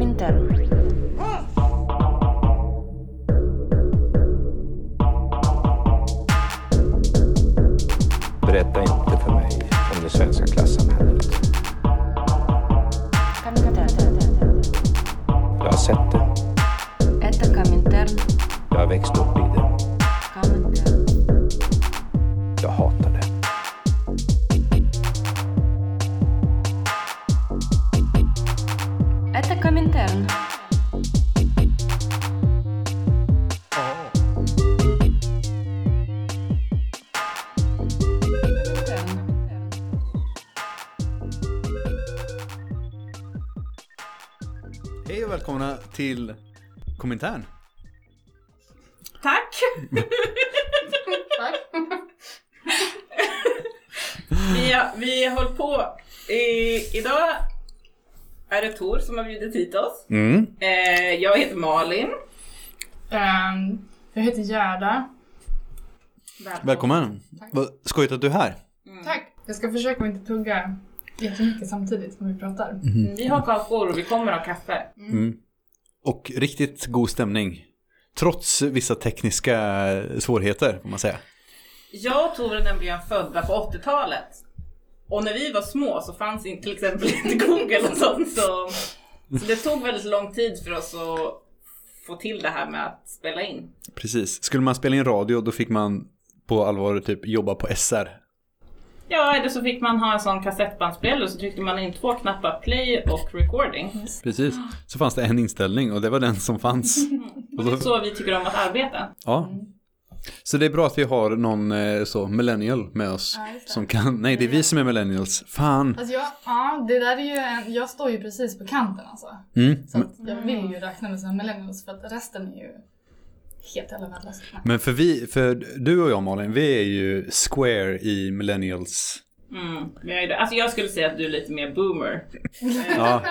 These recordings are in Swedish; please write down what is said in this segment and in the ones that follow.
Komintern. Berätta inte Komintern. Tack! vi, har, vi har hållit på. I, idag är det Tor som har bjudit hit oss. Mm. Eh, jag heter Malin. Ehm, jag heter Gerda. Välkommen. Vad skojigt att du är här. Tack! Jag ska försöka att inte tugga jättemycket samtidigt som vi pratar. Mm, Vi har kakor och vi kommer ha kaffe. Mm. Och riktigt god stämning. Trots vissa tekniska svårigheter, får man säga. Jag och Tor är nämligen födda på 80-talet. Och när vi var små så fanns inte till exempel inte Google och sånt. Så, så det tog väldigt lång tid för oss att få till det här med att spela in. Precis. Skulle man spela in radio, då fick man på allvar typ jobba på SR. Ja, eller så fick man ha en sån kassettbandspelare och så tryckte man in två knappar play och recording. Precis. Så fanns det en inställning och det var den som fanns. Och det är så vi tycker om att arbeta. Ja. Så det är bra att vi har någon eh, så millennial med oss. Ja. Som kan, nej det är vi som är millennials. Fan. Alltså jag, ja, det där är ju en, jag står ju precis på kanten alltså. Mm. Så att jag vill ju räkna mig som millennials för att resten är ju helt jävla värdelösa. Men för vi, för du och jag Malin, vi är ju square i millennials. Mm. det. Alltså jag skulle säga att du är lite mer boomer. Ja,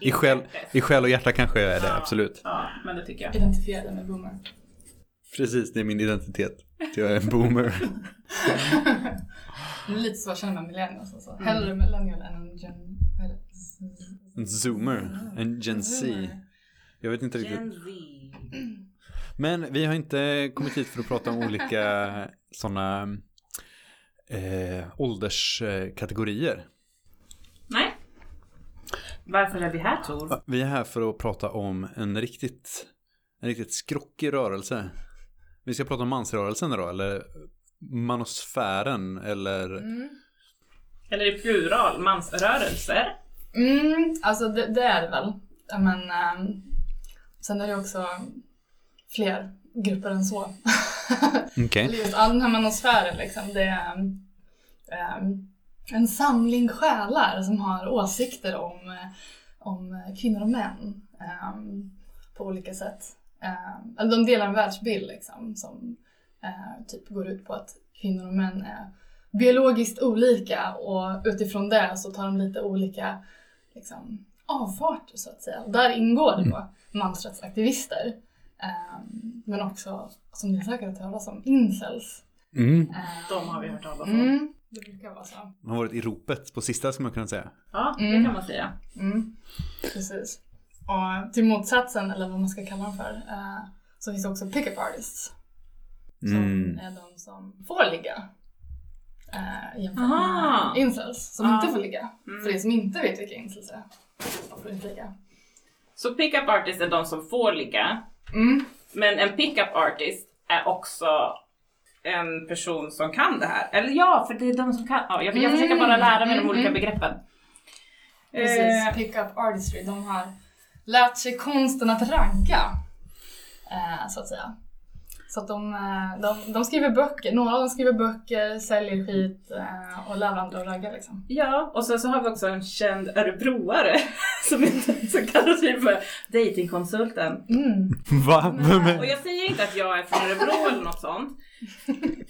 i själ, i själ och hjärta kanske jag är det, absolut. Ja, men det tycker jag. Identifierade med boomer. Precis, det är min identitet. Jag är en boomer. Det är lite så jag känner med millennials alltså. Hellre millennial än en gen... Vad är det? En zoomer, en gen Z. Jag vet inte riktigt. Gen Z. Men vi har inte kommit hit för att prata om olika sådana eh, ålderskategorier. Nej. Varför är vi här Tor? Vi är här för att prata om en riktigt, en riktigt skrockig rörelse. Vi ska prata om mansrörelsen då, eller manosfären, eller... Eller i plural, mansrörelser. Mm, alltså det, det är det väl. Men ehm, sen är det också fler grupper än så. Okej. Eller just all den här manosfären liksom. Det är ehm, en samling själar som har åsikter om, eh, om kvinnor och män ehm, på olika sätt. Um, eller de delar en världsbild liksom, som eh, typ går ut på att kvinnor och män är biologiskt olika och utifrån det så tar de lite olika liksom, avfarter så att säga. Och där ingår det då mansrättsaktivister. Ehm, men också, som ni säkert har hört talas om, incels. Mm. Ehm, De har vi hört talas om. Mm, det brukar vara så. Har varit i ropet på sista ska man kunna säga. Ja, det Mm. kan man säga. Mm, precis. Och till motsatsen, eller vad man ska kalla dem för, eh, så finns det också pick-up artists. Som Mm. är de som får ligga. Eh, jämfört Aha. med incels som Ja. inte får ligga. Mm. För er som inte vet vilka incels är. De får inte ligga. Så pickup artist är de som får ligga. Mm. Men en pickup artist är också en person som kan det här. Eller ja, för det är de som kan. Ja, jag, jag försöker bara lära mig de Mm, olika mm. begreppen. Precis, Eh, pick-up artistry. De har lärt sig konsten att ragga. Eh, så att säga. Så att de, eh, de, de skriver böcker, några av dem skriver böcker, säljer skit eh, och lär andra att ragga liksom. Ja, och sen så har vi också en känd örebroare som, inte, som kallas för datingkonsulten. Mm. Va? Och jag säger inte att jag är från Örebro eller något sånt.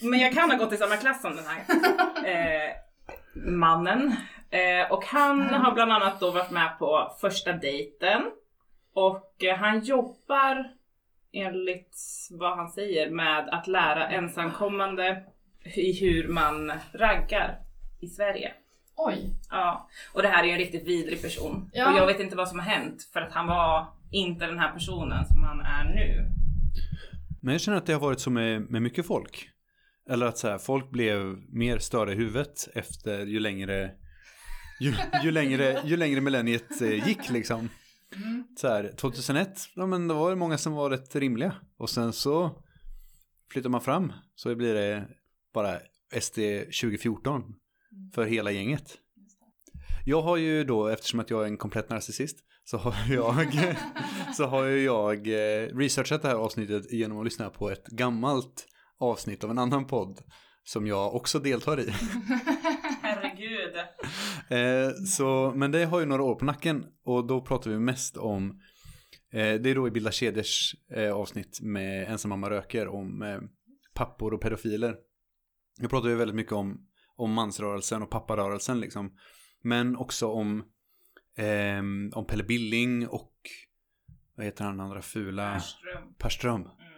Men jag kan ha gått i samma klass som den här eh, mannen. Eh, och han har bland annat då varit med på första dejten. Och eh, han jobbar enligt vad han säger med att lära ensamkommande i hur man raggar i Sverige. Oj. Ja, och det här är ju en riktigt vidrig person. Ja. Och jag vet inte vad som har hänt för att han var inte den här personen som han är nu. Men jag känner att det har varit så med, med mycket folk. Eller att så här, folk blev mer störda i huvudet efter ju längre ju, ju längre, ju längre millenniet eh, gick liksom. Så här, 2001, ja men det var det många som var rätt rimliga. Och sen så flyttar man fram så blir det bara SD 2014 för hela gänget. Jag har ju då, eftersom att jag är en komplett narcissist, så har jag, så har jag eh, researchat det här avsnittet genom att lyssna på ett gammalt avsnitt av en annan podd som jag också deltar i. Herregud. Eh, så, men det har ju några år på nacken och då pratar vi mest om eh, det är då i Bilda kedjors eh, avsnitt med ensamma röker om eh, pappor och pedofiler. Jag pratar ju väldigt mycket om, om mansrörelsen och papparörelsen liksom. Men också om, ehm, om Pelle Billing och vad heter han andra fula? Perström. Per Ström. Mm.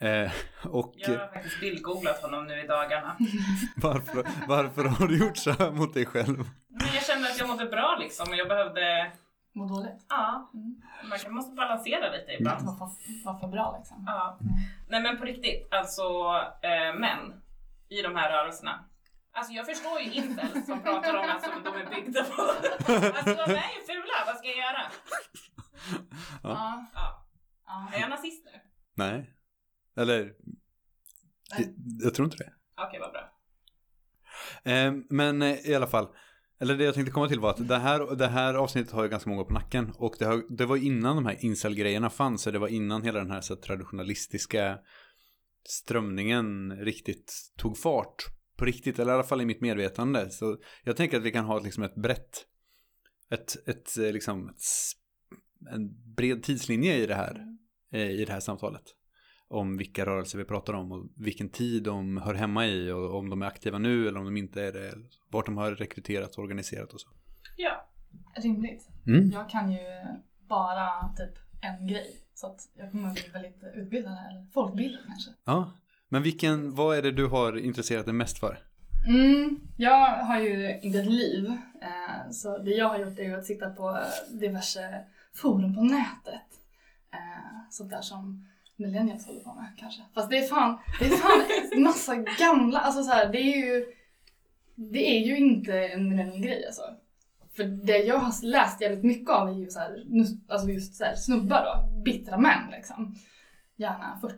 Eh, och Jag har faktiskt bildgooglat honom nu i dagarna. varför, varför har du gjort så här mot dig själv? Men jag kände att jag mådde bra liksom och jag behövde, Mår dåligt. ja, Mm. man kan- måste balansera lite ibland. Varför, varför bra liksom? Ja. Nej men på riktigt, alltså eh, män i de här rörelserna. Alltså jag förstår ju incels som pratar om att som de är byggda på. Alltså de är ju fula, vad ska jag göra? Ja. Ja. ja. Är jag nazist nu? Nej. Eller, jag, jag tror inte det. Okej, vad bra. Eh, men eh, i alla fall, eller det jag tänkte komma till var att det här, det här avsnittet har ju ganska många på nacken. Och det, har, det var innan de här incel-grejerna fanns, så det var innan hela den här så här, traditionalistiska strömningen riktigt tog fart. På riktigt, eller i alla fall i mitt medvetande. Så jag tänker att vi kan ha liksom ett brett, ett, ett, eh, liksom, ett, en bred tidslinje i det här, eh, i det här samtalet. Om vilka rörelser vi pratar om och vilken tid de hör hemma i och om de är aktiva nu eller om de inte är det. eller Vart de har rekryterat och organiserat och så. Ja. Rimligt. Mm. Jag kan ju bara typ en grej. Så att jag kommer bli väldigt utbildad här. Folkbildning kanske. Ja, men vilken, vad är det du har intresserat dig mest för? Mm, jag har ju inte ett liv. Eh, så det jag har gjort är ju att sitta på diverse forum på nätet. Eh, sånt där som millennials håller på med kanske. Fast det är fan, det är fan massa gamla, alltså så här, det är ju det är ju inte en millennial-grej alltså. För det jag har läst jävligt mycket av är ju så här, alltså just så här, snubbar då, bittra män liksom. Gärna 40,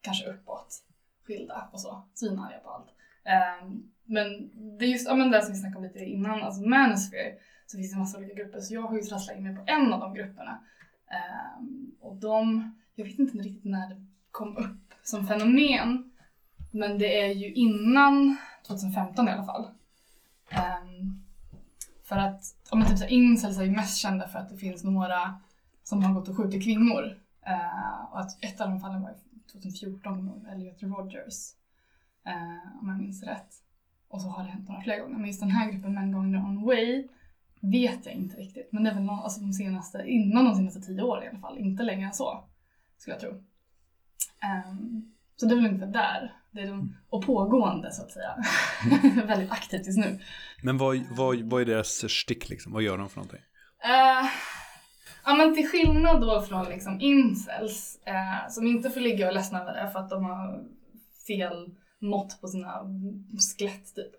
kanske uppåt, skilda och så, svinarga på allt. Um, men det är just ja, men det som vi snackade om lite innan, alltså Manosphere, så finns det en massa olika grupper. Så jag har ju trasslat in mig på en av de grupperna. Um, och de, jag vet inte riktigt när det kom upp som fenomen, men det är ju innan 2015 i alla fall. Um, för att, om man typ såhär, incels är ju mest kända för att det finns några som har gått och skjutit kvinnor. Uh, och att ett av de fallen var ju 2014, Elliot Rogers. Uh, om jag minns rätt. Och så har det hänt några fler gånger. Men just den här gruppen Men Going Their Own Way vet jag inte riktigt. Men det är väl någon, alltså de senaste, innan de senaste tio åren i alla fall. Inte längre än så, skulle jag tro. Ehm, så det är väl ungefär där. Det är de, och pågående så att säga. Väldigt aktivt just nu. Men vad, vad, vad är deras stick liksom? Vad gör de för någonting? Eh, ja men till skillnad då från liksom incels eh, som inte får ligga och ledsna över det för att de har fel mått på sina skelett typ.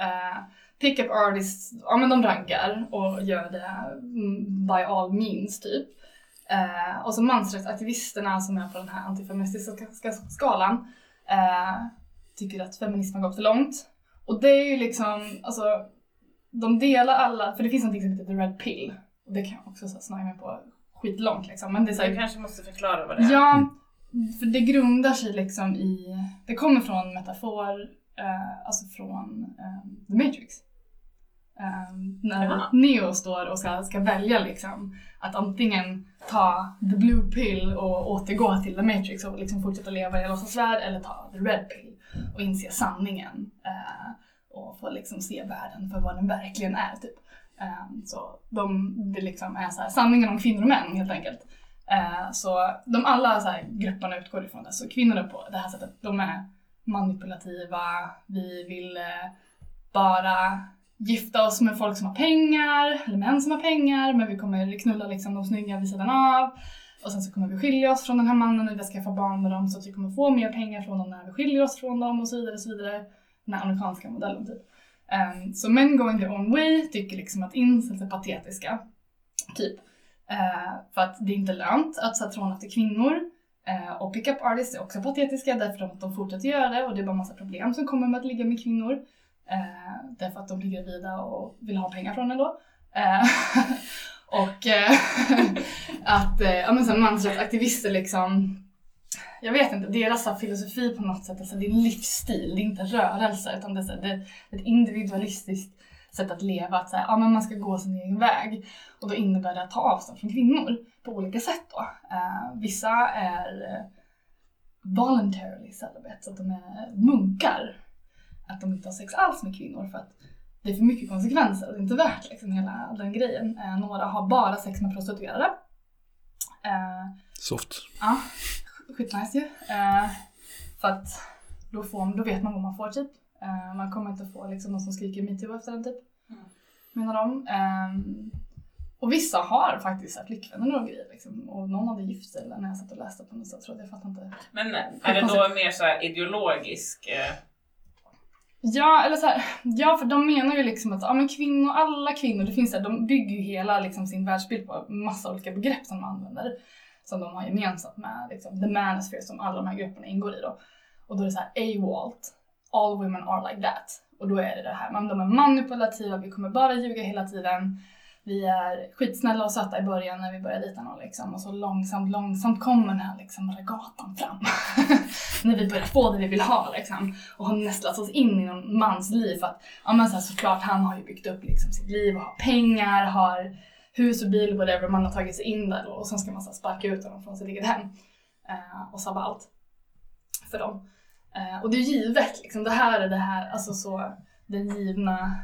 Uh, Pickup artists, ja men de raggar och gör det mm, by all means typ. Eh, och så mansrättsaktivisterna som är på den här antifeministiska ska- skalan eh, tycker att feminism har gått för långt. Och det är ju liksom, alltså de delar alla, för det finns någonting som heter the red pill. Och det kan jag också snöa mig på skitlångt liksom. Men det är så Du här, kanske måste förklara vad det är. Ja, för det grundar sig liksom i, det kommer från metafor, eh, alltså från eh, The Matrix. Eh, när Jaha. Neo står och ska, ska välja liksom att antingen ta the blue pill och återgå till The Matrix och liksom fortsätta leva i låtsasvärld eller ta the red pill och inse sanningen eh, och få liksom se världen för vad den verkligen är typ. Eh, så de, det liksom är så här, sanningen om kvinnor och män helt enkelt. Eh, så de alla så här, grupperna utgår ifrån det. Så kvinnor är på det här sättet, de är manipulativa, vi vill eh, bara gifta oss med folk som har pengar, eller män som har pengar, men vi kommer knulla liksom de snygga vid sidan av. Och sen så kommer vi skilja oss från den här mannen när vi ska skaffa barn med dem så att vi kommer få mer pengar från dem när vi skiljer oss från dem och så vidare. Och så vidare. Den här amerikanska modellen typ. Um, så män going their own way tycker liksom att incels är patetiska. Typ. Uh, för att det är inte lönt att sätta trån efter kvinnor. Uh, och pickup artists är också patetiska därför att de fortsätter göra det och det är bara massa problem som kommer med att ligga med kvinnor. Eh, därför att de blir gravida och vill ha pengar från en då. Eh, och eh, att eh, ja, men så mansrättsaktivister liksom jag vet inte, deras här filosofi på något sätt, alltså det är en livsstil, det är inte rörelse utan det är, så här, det är ett individualistiskt sätt att leva, att säga, ja, men man ska gå sin egen väg. Och då innebär det att ta avstånd från kvinnor på olika sätt då. Eh, vissa är eh, voluntarily celibate, så att de är munkar. Att de inte har sex alls med kvinnor för att det är för mycket konsekvenser och det är inte värt liksom hela den grejen. Eh, några har bara sex med prostituerade. Eh, Soft. Ja, skitnice ju. Eh, för att då, får, då vet man vad man får typ. Eh, man kommer inte få liksom någon som skriker metoo efter den typ. Mm. Menar de. Ehm, och vissa har faktiskt här flickvänner och grejer liksom. Och någon hade gift sig när jag satt och läste på något så jag jag fattar inte. Men är det då mer så här ideologisk? Ja, eller så här, ja för de menar ju liksom att ja, men kvinnor, alla kvinnor, det finns här, de bygger ju hela liksom, sin världsbild på massa olika begrepp som de använder. Som de har gemensamt med liksom, the manosphere som alla de här grupperna ingår i då. Och då är det så här AWALT, all women are like that. Och då är det det här, man, de är manipulativa, vi kommer bara ljuga hela tiden. Vi är skitsnälla och söta i början när vi börjar dejta någon liksom. Och så långsamt, långsamt kommer den här liksom regatan fram. när vi börjar få det vi vill ha liksom. Och har nästlat oss in i någon mans liv. För att, ja men så här, såklart, han har ju byggt upp liksom sitt liv och har pengar, har hus och bil, och whatever. Man har tagit sig in där och sen ska man så här, sparka ut honom från sitt eget hem. Eh, och sabba allt. För dem. Eh, och det är givet liksom. Det här är det här, alltså så, den givna,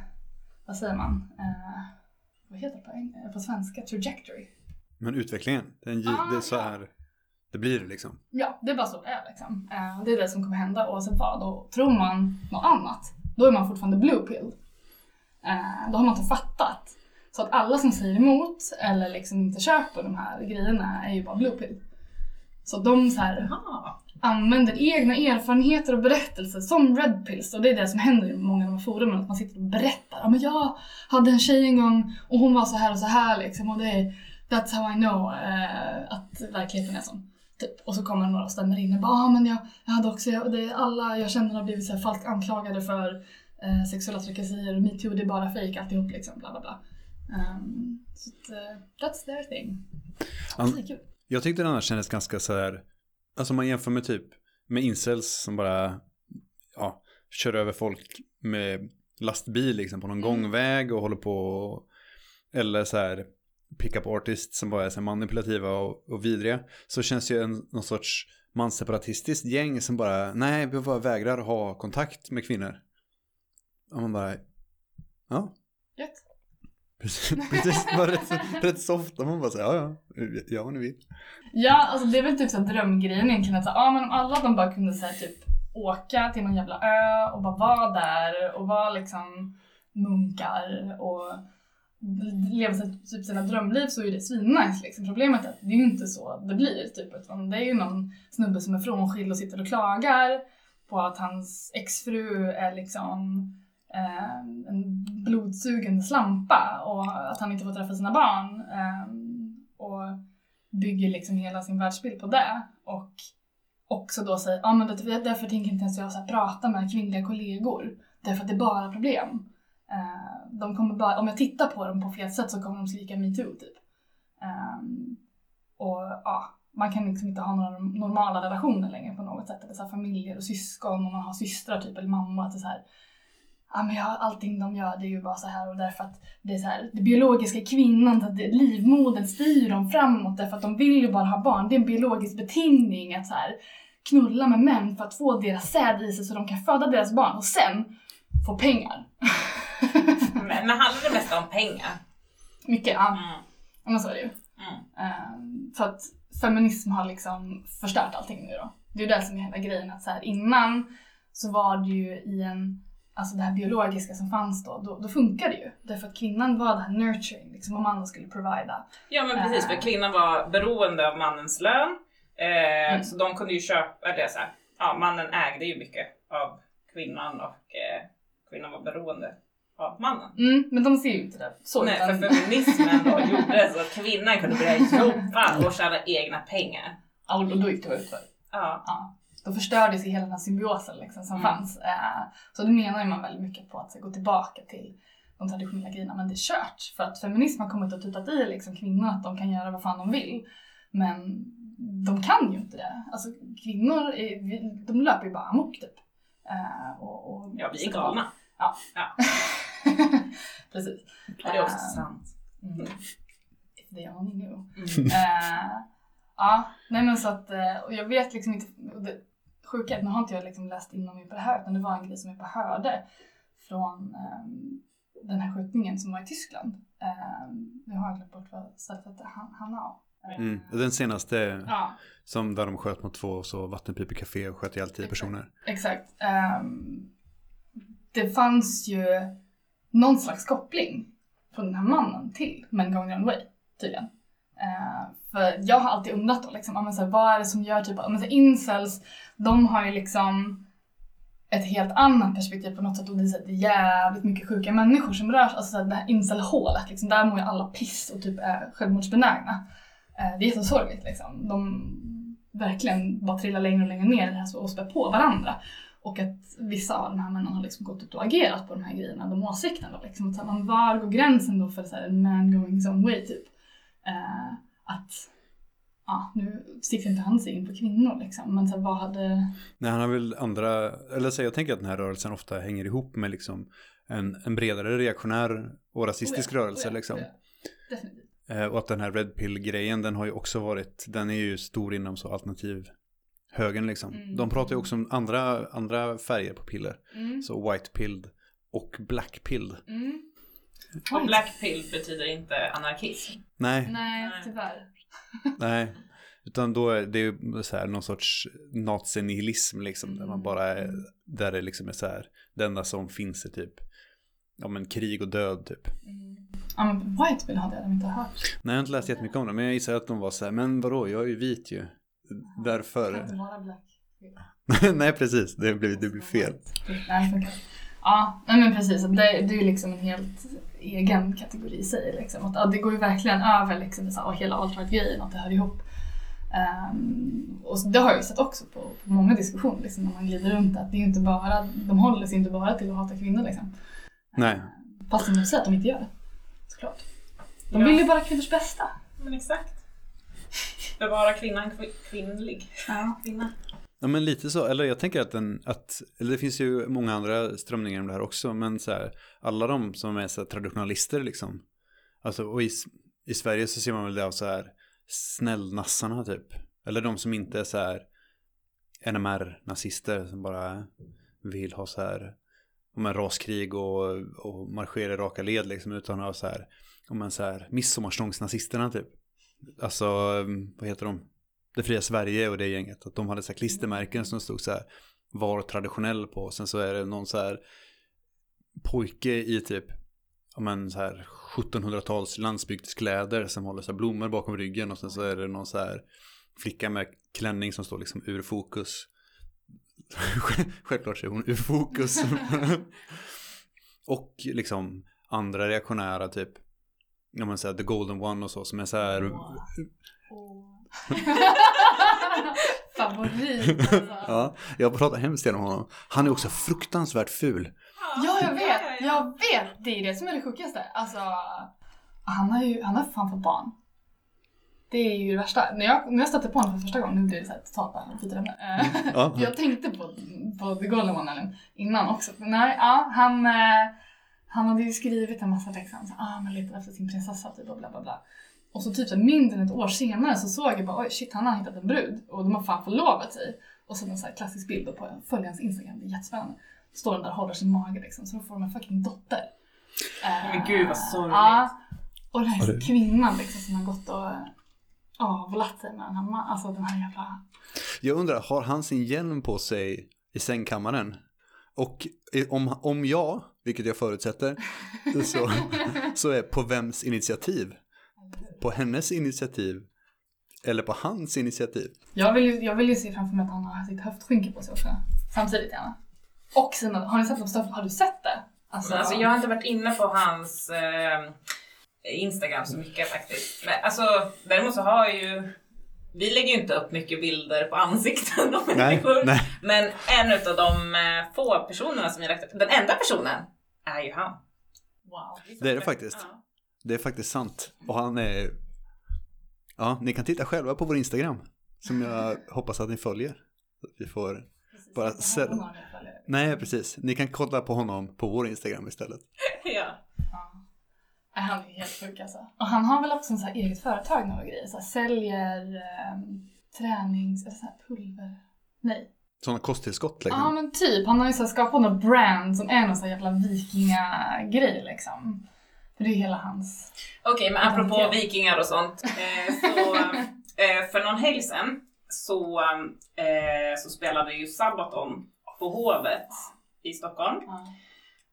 vad säger man? Eh, vad heter det på, på svenska? Trajectory. Men utvecklingen, den, Ah, det är så här det blir liksom. Ja, det är bara så det är liksom. Eh, det är det som kommer hända oavsett vad. Och tror man något annat, då är man fortfarande blue pill. Eh, då har man inte fattat. Så att alla som säger emot eller liksom inte köper de här grejerna är ju bara blue pill. Så de så här. Använder egna erfarenheter och berättelser som red pills och det är det som händer i många av de här forumen att man sitter och berättar. Ja men jag hade en tjej en gång och hon var så här och så här liksom och det är that's how I know eh, att verkligheten är sån. Typ. Och så kommer några och stämmer in och bara ah, men jag, jag hade också, jag, det är alla jag känner har blivit så här falskt anklagade för eh, sexuella trakasserier metoo det är bara fejk alltihop liksom bla bla bla. Um, så att, eh, that's their thing. Kul. Jag tyckte den annars kändes ganska så här, alltså man jämför med typ med incels som bara, ja, kör över folk med lastbil liksom på någon Mm. gångväg och håller på, eller så här pickup artists som bara är så manipulativa och, och vidriga. Så känns ju en, någon sorts mansseparatistiskt gäng som bara, nej, vi bara vägrar ha kontakt med kvinnor. Och man bara, ja, Gött precis, precis bara rätt, rätt så ofta man bara säger, ja, ja, ja, vad ni vill. Ja, alltså det är väl typ såhär drömgrejen egentligen att så, ja, men om alla de bara kunde säga typ åka till någon jävla ö och bara vara där och vara liksom munkar och leva typ sina drömliv så är det svinnice liksom. Problemet är att det är ju inte så det blir typ utan det är ju någon snubbe som är frånskild och sitter och klagar på att hans exfru är liksom eh, en blodsugande slampa och att han inte får träffa sina barn. Eh, och bygger liksom hela sin världsbild på det. Och också då säger, ja ah, men det, därför tänker inte ens jag så här, prata med kvinnliga kollegor. Därför att det är bara problem. Eh, de kommer bara, om jag tittar på dem på fel sätt så kommer de skrika metoo typ. Eh, och ja, man kan liksom inte ha några normala relationer längre på något sätt. Eller så här, familjer och syskon och man har systrar typ eller mamma. Att det är så här, ja men jag, allting de gör det är ju bara så här och därför att det är så här, det biologiska kvinnan, att livmodern styr dem framåt därför att de vill ju bara ha barn. Det är en biologisk betingning att så här, knulla med män för att få deras säd i sig så de kan föda deras barn och sen få pengar. Men, men handlar det mest om pengar? Mycket, ja. Mm. Ja, men så är det ju. Mm. Ehm, för att feminism har liksom förstört allting nu då. Det är ju det som är hela grejen att så här, innan så var det ju i en alltså det här biologiska som fanns då, då, då funkar det ju. Därför att kvinnan var det här nurturing, liksom, och mannen skulle provida. Ja men precis, för Eh. kvinnan var beroende av mannens lön. Eh, Mm. Så de kunde ju köpa, eller så här, ja mannen ägde ju mycket av kvinnan och eh, kvinnan var beroende av mannen. Mm, men de ser ju inte det så. Nej, utan- för feminismen då gjorde så att kvinnan kunde börja jobba och tjäna egna pengar. Ja, och då gick det utför. Ja. Ja. Då förstördes ju hela den här symbiosen liksom, som Mm. fanns. Eh, så det menar man väldigt mycket på att gå tillbaka till de traditionella grejerna. Men det är kört. För att feminism har kommit och tutat i liksom, kvinnor att de kan göra vad fan de vill. Men de kan ju inte det. Alltså kvinnor, är, vi- de löper ju bara amok typ. Eh, och, och, ja, vi är galna. Precis. Och det är också Eh, sant. Mm. If they only knew. Mm. Eh, ja, nej men så att, och jag vet liksom inte, det sjuka nu har inte jag liksom läst in mig på det här utan det var en grej som jag bara hörde från ehm, den här skjutningen som var i Tyskland. Um, jag har glömt bort vad stället hette, Han- Hanau. Mm. och Den senaste Ja, som där de sköt mot två så vattenpipecafé och sköt ihjäl tio personer. exakt. Ehm, det fanns ju någon slags koppling från den här mannen till Men Wrong Way, tydligen. Eh, för jag har alltid undrat då, liksom, men så här, vad är det som gör typ, men så här, incels, de har ju liksom ett helt annat perspektiv på något sätt och det är, så här, det är jävligt mycket sjuka människor som rör sig, alltså så här, det här incelhålet, liksom, där mår ju alla piss och typ är självmordsbenägna. Eh, det är jättesorgligt liksom. De verkligen bara trillar längre och längre ner i det här och spär på varandra. Och att vissa av de här männen har liksom gått ut och agerat på de här grejerna, de åsikterna. Liksom. Att så här, man, var går gränsen då för så här, en man going his own way typ? Eh, att, ja, nu sticker inte han sig in på kvinnor liksom, men så vad hade... Nej, han har väl andra, eller så jag tänker att den här rörelsen ofta hänger ihop med liksom en, en bredare reaktionär och rasistisk Oh ja, rörelse oh ja, liksom. oh ja. Definitivt. Eh, och att den här Red Pill-grejen, den har ju också varit, den är ju stor inom så alternativ högen liksom. Mm. De pratar ju också om andra, andra färger på piller. Mm. Så white pilled och black pilled. Mm. Och black pill betyder inte anarkism. Nej, Nej, tyvärr. nej. Utan då är det ju så här någon sorts nazinihilism liksom. Där man bara är, där det liksom är så här, det enda som finns är typ, ja men krig och död typ. Mm. Ja, men White Bill hade jag inte hört. Nej, jag har inte läst jättemycket om det, men jag gissar att de var så här, men vadå, jag är ju vit ju. Kan Därför. inte vara black. Nej, precis, det blir, det blir fel. Ja, men precis. Det, det är ju liksom en helt egen kategori i sig. Liksom. Att, ja, det går ju verkligen över liksom, så här, hela alt-right-grejen, att det hör ihop. Ehm, och det har jag ju sett också på, på många diskussioner liksom, när man glider runt att det är inte bara, de håller sig inte bara till att hata kvinnor liksom. Nej. Fast de säger att de inte gör det. Såklart. De Ja. vill ju bara kvinnors bästa. Men exakt. Bevara kvinnan kvin- kvinnlig. Ja. Kvinna. Ja men lite så, eller jag tänker att den, att, eller det finns ju många andra strömningar om det här också, men så här, alla de som är så här traditionalister liksom, alltså och i, i Sverige så ser man väl det av så här snällnassarna typ, eller de som inte är så här NMR-nazister som bara vill ha så här, om en raskrig och, och marschera i raka led liksom, utan ha så här, om en så här midsommarstångsnazisterna typ, alltså vad heter de? Det fria Sverige och det gänget. Att de hade så här klistermärken som stod så här var traditionell på. Sen så är det någon så här pojke i typ ja men så här 1700-tals landsbygdskläder som håller så här blommor bakom ryggen. Och sen så är det någon så här flicka med klänning som står liksom ur fokus. Självklart så är hon ur fokus. och liksom andra reaktionära typ. Ja men så här The Golden One och så som är så här. Favorit alltså. Ja, jag pratar hemskt gärna om honom. Han är också fruktansvärt ful. Ja, jag vet. Jag vet. Det är det som är det sjukaste. Alltså, han har ju han har fan fått barn. Det är ju det värsta. När jag, när jag stötte på honom för första gången, nu blir det så här totalt bara. Eh, Ja. Jag tänkte på, på The Golden One innan också. Nej, ja, han, eh, han hade ju skrivit en massa liksom, så, ah, man letar efter sin prinsessa typ och bla bla bla. Och så typ så mindre än ett år senare så såg jag bara oj shit han har hittat en brud och de har fan förlovat sig. Och så en så här klassisk bild på följa hans Instagram, det är jättespännande. Står den där och håller sin mage liksom så då får de en fucking dotter. Eh, Men gud, vad sorgligt. Ja. Och den Ja, här kvinnan liksom som har gått och avlat sig med den här alltså den här jävla... Jag undrar, har han sin hjälm på sig i sängkammaren? Och eh, om, om jag, vilket jag förutsätter, så, så är på vems initiativ? På hennes initiativ eller på hans initiativ? Jag vill, ju, jag vill ju se framför mig att han har sitt höftskynke på sig också. Samtidigt gärna. Och sina, har ni sett stuff? Har du sett det? Alltså, alltså, jag har inte varit inne på hans eh, Instagram så mycket faktiskt. Men, alltså, däremot så har jag ju vi lägger ju inte upp mycket bilder på ansikten av människor. nej. Men en av de eh, få personerna som jag lagt upp, den enda personen, är ju han. Wow. Det är det faktiskt. Ja. Det är faktiskt sant. Och han är... Ja, ni kan titta själva på vår Instagram. Som jag hoppas att ni följer. Vi får... Bara sä- Hon har det följare. Nej, precis. Ni kan kolla på honom på vår Instagram istället. ja. Ja. Han är helt sjuk alltså. Och han har väl också en så här eget företag nu och grejer. Så här, säljer um, tränings... Eller så här pulver... Nej. Sådana kosttillskott Ja liksom. men typ. Han har ju så skapat något brand som är någon sån här jävla vikingagrej liksom. För det är hela hans... Okej, men apropå Identitet. vikingar och sånt. Eh, så, eh, för någon helg sedan så, eh, så spelade ju Sabaton på Hovet i Stockholm. Ja.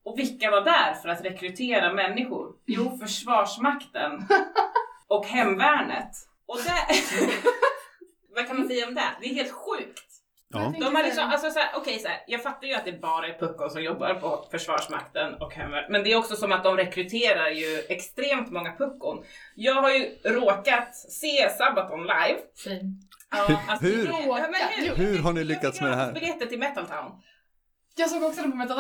Och vilka var där för att rekrytera människor? Jo, Försvarsmakten och Hemvärnet. Och det... Vad kan man säga om det? Det är helt sjukt. Ja. De har liksom, alltså såhär, okej såhär, jag fattar ju att det bara är puckon som jobbar på Försvarsmakten och Hemvärnet, men det är också som att de rekryterar ju extremt många puckon. Jag har ju råkat se Sabaton live. Ja, Hur- hur? det- ja, men Råkat? Hur har ni lyckats med det här? Jag fick biljetter till Metal Town. Jag såg också den på Metal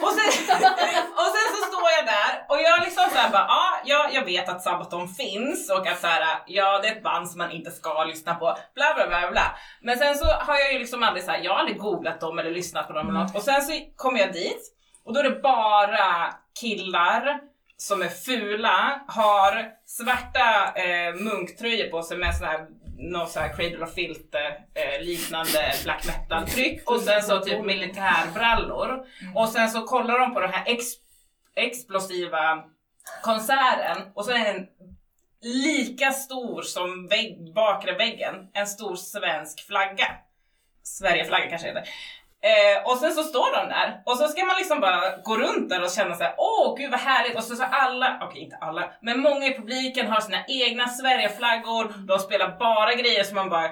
Och sen, och sen så står jag där och jag liksom såhär bara, ja, jag, jag vet att Sabaton finns och att såhär, ja det är ett band som man inte ska lyssna på, bla bla bla bla. Men sen så har jag ju liksom aldrig såhär, jag har aldrig googlat dem eller lyssnat på dem eller något. Och sen så kommer jag dit och då är det bara killar som är fula, har svarta eh, munktröjor på sig med sån här någon sån här Cradle of Filth eh, liknande black metal tryck och sen så typ militärbrallor. Och sen så kollar de på den här ex explosiva konserten och så är den lika stor som vägg, bakre väggen, en stor svensk flagga. Sverigeflagga kanske heter. Eh, och sen så står de där och så ska man liksom bara gå runt där och känna såhär, åh gud vad härligt och så, så alla, okej inte alla, men många i publiken har sina egna Sverigeflaggor, de spelar bara grejer som man bara,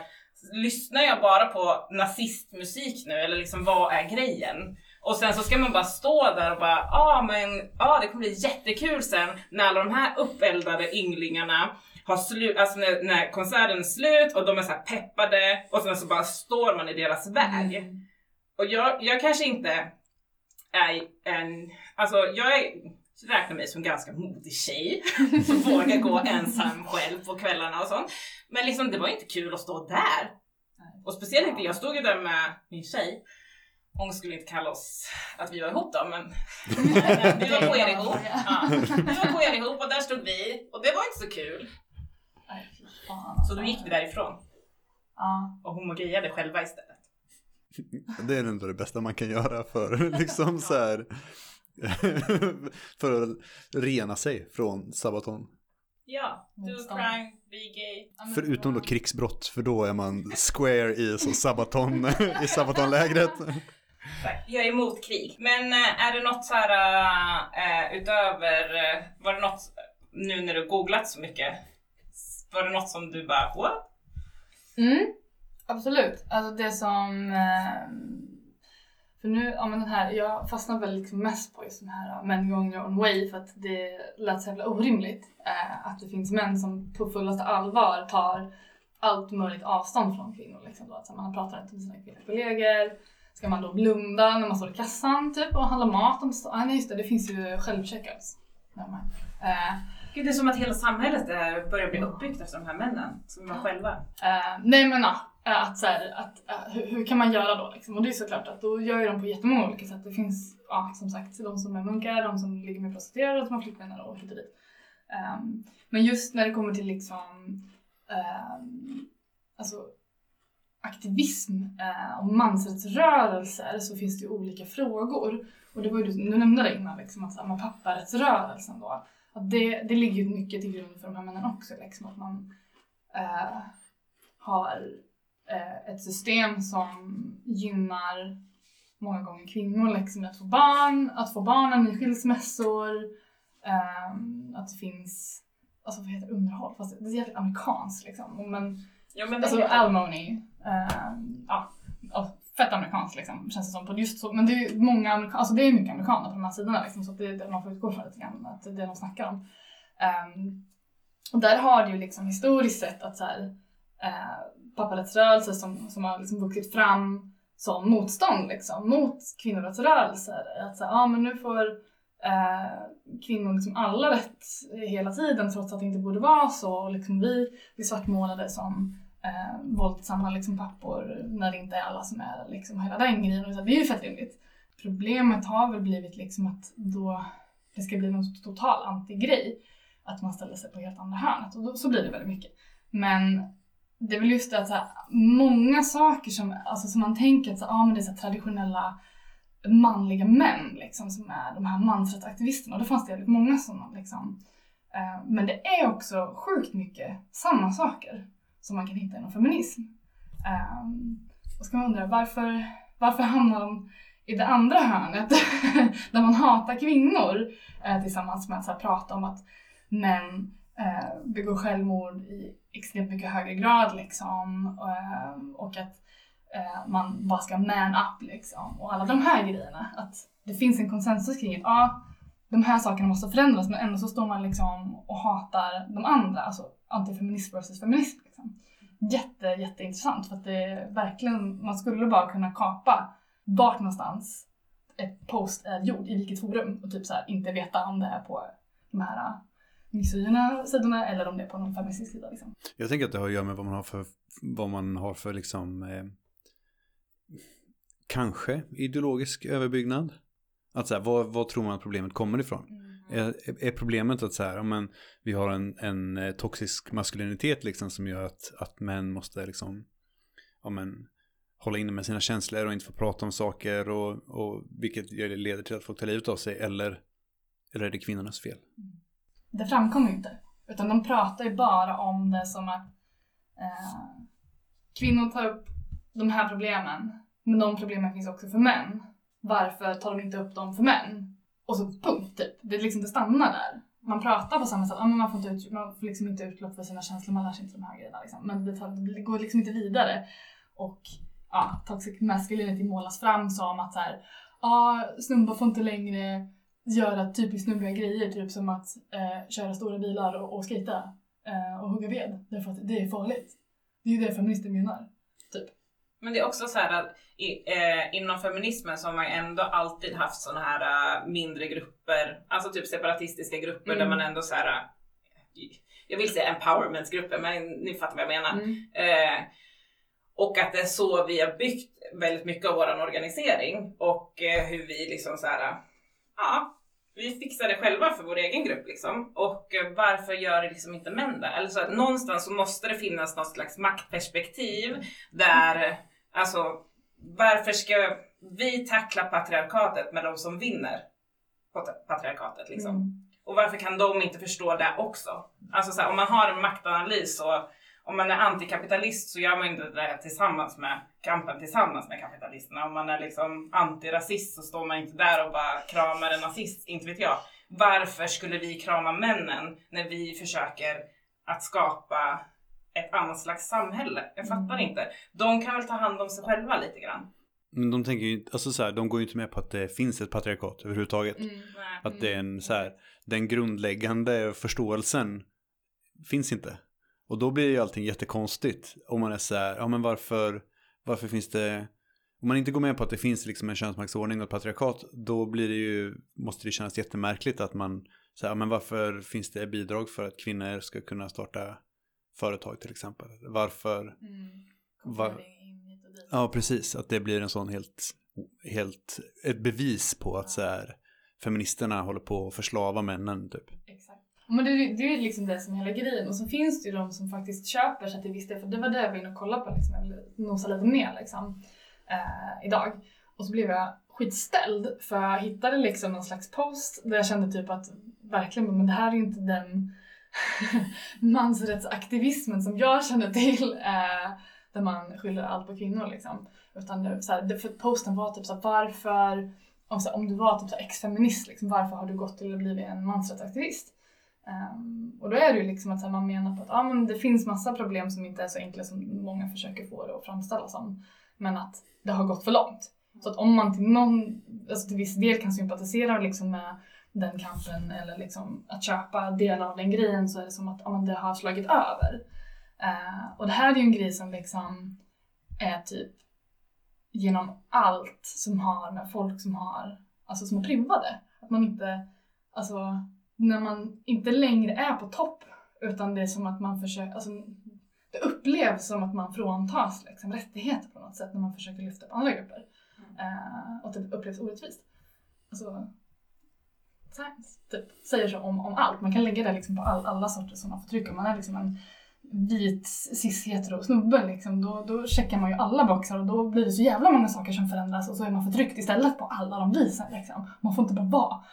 lyssnar jag bara på nazistmusik nu eller liksom vad är grejen? Och sen så ska man bara stå där och bara, ja ah, men ah, det kommer bli jättekul sen när alla de här uppeldade ynglingarna har slut, alltså när, när konserten är slut och de är så här peppade och sen så bara står man i deras väg. Mm. Och jag, jag kanske inte är en, alltså jag är, räknar mig som ganska modig tjej som vågar gå ensam själv på kvällarna och sånt. Men liksom det var inte kul att stå där. Och speciellt inte, jag stod ju där med min tjej. Hon skulle inte kalla oss att vi var ihop då men vi var på er ihop. Ja. Vi var på er ihop och där stod vi och det var inte så kul. Så då gick vi därifrån Ja. och homogejade själva istället. Det är ändå det bästa man kan göra för liksom så här. för att rena sig från Sabaton. Ja, do crime, be gay. Förutom då krigsbrott, för då är man square i så Sabaton, i Sabatonlägret. Jag är emot krig. Men eh, är det något så här eh, utöver, var det något nu när du googlat så mycket? Var det något som du bara what? Mm, absolut. Alltså det som... Eh, för nu, ja men den här, jag fastnar väl liksom mest på just den här män going their own way för att det lät så jävla orimligt. Eh, att det finns män som på fullaste allvar tar allt möjligt avstånd från kvinnor. Liksom då. Att man pratar inte med sina kvinnliga kollegor. Ska man då blunda när man står i kassan typ och handla mat? Om, ah, nej just det, det finns ju självcheckouts. Eh, Gud, det är som att hela samhället börjar bli uppbyggt efter de här männen, som är själva. Eh, nej men ja, eh, Eh, att, så här, att eh, hur, hur kan man göra då liksom? Och det är såklart att då gör ju de på jättemånga olika sätt. Det finns ja, som sagt de som är munkar, de som ligger med prostituerade, de som har flickvänner och hit och dit. Um, men just när det kommer till liksom um, alltså aktivism uh, och mansrättsrörelser så finns det ju olika frågor. Och det var ju du, du nämnde det innan, liksom, att med papparättsrörelsen då. Att det, det ligger ju mycket till grund för de här männen också. Liksom, att man uh, har ett system som gynnar många gånger kvinnor liksom att få barn, att få barnen i skilsmässor, ehm, att det finns Alltså vad heter underhåll? Fast det är jävligt amerikanskt liksom. Men, Ja, men alltså alimony. ehm, ja, fett amerikanskt liksom känns det som. På just så, men det är många amerika- alltså det är mycket amerikaner på de här sidorna liksom, så det är det man får utgå från lite grann. Att det är det de snackar om. Ehm, och där har det ju liksom historiskt sett att så här, eh, papparättsrörelser som, som har liksom vuxit fram som motstånd liksom, mot kvinnorättsrörelser. Att så här, men nu får eh, kvinnor liksom alla rätt hela tiden trots att det inte borde vara så. Och liksom vi blir svartmålade som eh, våldsamma liksom, pappor när det inte är alla som är liksom, hela den grejen. Och så, det är ju fett rimligt. Problemet har väl blivit liksom att då det ska bli någon total anti-grej. Att man ställer sig på helt andra hörnet och då, så blir det väldigt mycket. Men det är väl just det att så här, många saker som, alltså, som man tänker att så, ah, men det är så här, traditionella manliga män liksom, som är de här mansrättsaktivisterna. Och det fanns det väldigt många sådana. Liksom. Eh, men det är också sjukt mycket samma saker som man kan hitta inom feminism. Eh, och ska man undra varför, varför hamnar de i det andra hörnet där man hatar kvinnor eh, tillsammans med att så här, prata om att män eh, begår självmord i extremt mycket högre grad liksom. Ehm, och att eh, man bara ska man up liksom. Och alla de här grejerna. Att det finns en konsensus kring att ja, de här sakerna måste förändras men ändå så står man liksom och hatar de andra. Alltså antifeminism versus feminism. Liksom. Jätte, jätteintressant för att det är verkligen, man skulle bara kunna kapa vart någonstans ett post är gjord, i vilket forum och typ så här, inte veta om det är på de här misogyna sidorna eller om det är på någon feministisk sida. Liksom. Jag tänker att det har att göra med vad man har för, vad man har för liksom, eh, kanske ideologisk överbyggnad. Att så här, vad, vad tror man att problemet kommer ifrån? Är, är- är problemet att så här, men, vi har en, en eh, toxisk maskulinitet liksom som gör att, att män måste liksom, ja, men, hålla inne med sina känslor och inte få prata om saker och, och vilket leder till att folk tar livet av sig eller, eller är det kvinnornas fel? Det framkommer ju inte. Utan de pratar ju bara om det som att eh, kvinnor tar upp de här problemen. Men de problemen finns också för män. Varför tar de inte upp dem för män? Och så punkt, typ. Det, liksom, det stannar där. Man pratar på samma sätt. ah, men man, får inte ut, man får liksom inte utlopp för sina känslor, man lär sig inte de här grejerna. Liksom. Men det, tar, det går liksom inte vidare. Och ja, toxic masculinity målas fram som att så här, ja, snubbar får inte längre göra typiskt snubbiga grejer, typ som att eh, köra stora bilar och, och skejta eh, och hugga ved, därför att det är farligt. Det är ju det feminister menar. Typ. Men det är också så här att i, eh, inom feminismen så har man ändå alltid haft såna här eh, mindre grupper, alltså typ separatistiska grupper Mm. där man ändå så här. eh, jag vill säga empowermentsgrupper men ni fattar vad jag menar. Eh, och att det är så vi har byggt väldigt mycket av vår organisering och eh, hur vi liksom så här, ja, vi fixar det själva för vår egen grupp liksom. Och eh, varför gör det liksom inte män det? Eller så att någonstans så måste det finnas något slags maktperspektiv där, eh, alltså varför ska vi tackla patriarkatet med de som vinner på patriarkatet liksom? Mm. Och varför kan de inte förstå det också? Alltså så här, om man har en maktanalys och om man är antikapitalist så gör man inte det tillsammans med kampen tillsammans med kapitalisterna. Om man är liksom antirasist så står man inte där och bara kramar en nazist, inte vet jag. Varför skulle vi krama männen när vi försöker att skapa ett annat slags samhälle? Jag fattar inte. De kan väl ta hand om sig själva lite grann. Men de tänker ju, alltså så här, de går ju inte med på att det finns ett patriarkat överhuvudtaget. Mm. Att det är en så här, den grundläggande förståelsen finns inte. Och då blir ju allting jättekonstigt. Om man är så här, ja men varför, varför finns det, om man inte går med på att det finns liksom en könsmaktsordning och ett patriarkat, då blir det ju, måste det kännas jättemärkligt att man, så här, ja, men varför finns det bidrag för att kvinnor ska kunna starta företag till exempel? Varför, Mm. Va- Kvotering in hit och dit. ja precis, att det blir en sån helt, helt, ett bevis på att så här, feministerna håller på att förslava männen typ. Exakt. Men det, det är liksom det som är hela grejen. Och så finns det ju de som faktiskt köper sig till viss del. För det var det jag var inne och kollade på. Liksom. Jag nosa lite mer liksom, eh, idag. Och så blev jag skitställd. För jag hittade liksom någon slags post där jag kände typ att verkligen, men det här är ju inte den mansrättsaktivismen som jag känner till. Eh, där man skyller allt på kvinnor liksom. Utan det, så här, det, för posten var typ så här, varför, om, så här, om du var typ så här, ex-feminist, liksom, varför har du gått till att bli en mansrättsaktivist? Um, och då är det ju liksom att här, man menar på att ah, men det finns massa problem som inte är så enkla som många försöker få det att framställa som. Men att det har gått för långt. Så att om man till någon, alltså till viss del kan sympatisera liksom med den kampen eller liksom att köpa delar av den grejen så är det som att ah, men det har slagit över. Uh, och det här är ju en grej som liksom är typ genom allt som har med folk som har, alltså som är privade. Att man inte, alltså när man inte längre är på topp utan det är som att man försöker, alltså det upplevs som att man fråntas liksom, rättigheter på något sätt när man försöker lyfta upp andra grupper. Eh, och det upplevs orättvist. Alltså, science typ, säger så om, om allt. Man kan lägga det liksom på all, alla sorters sådana förtryck. Om man är liksom en vit cis-hetero snubbe liksom, då, då checkar man ju alla boxar och då blir det så jävla många saker som förändras och så är man förtryckt istället på alla de visen. Liksom. Man får inte bara vara.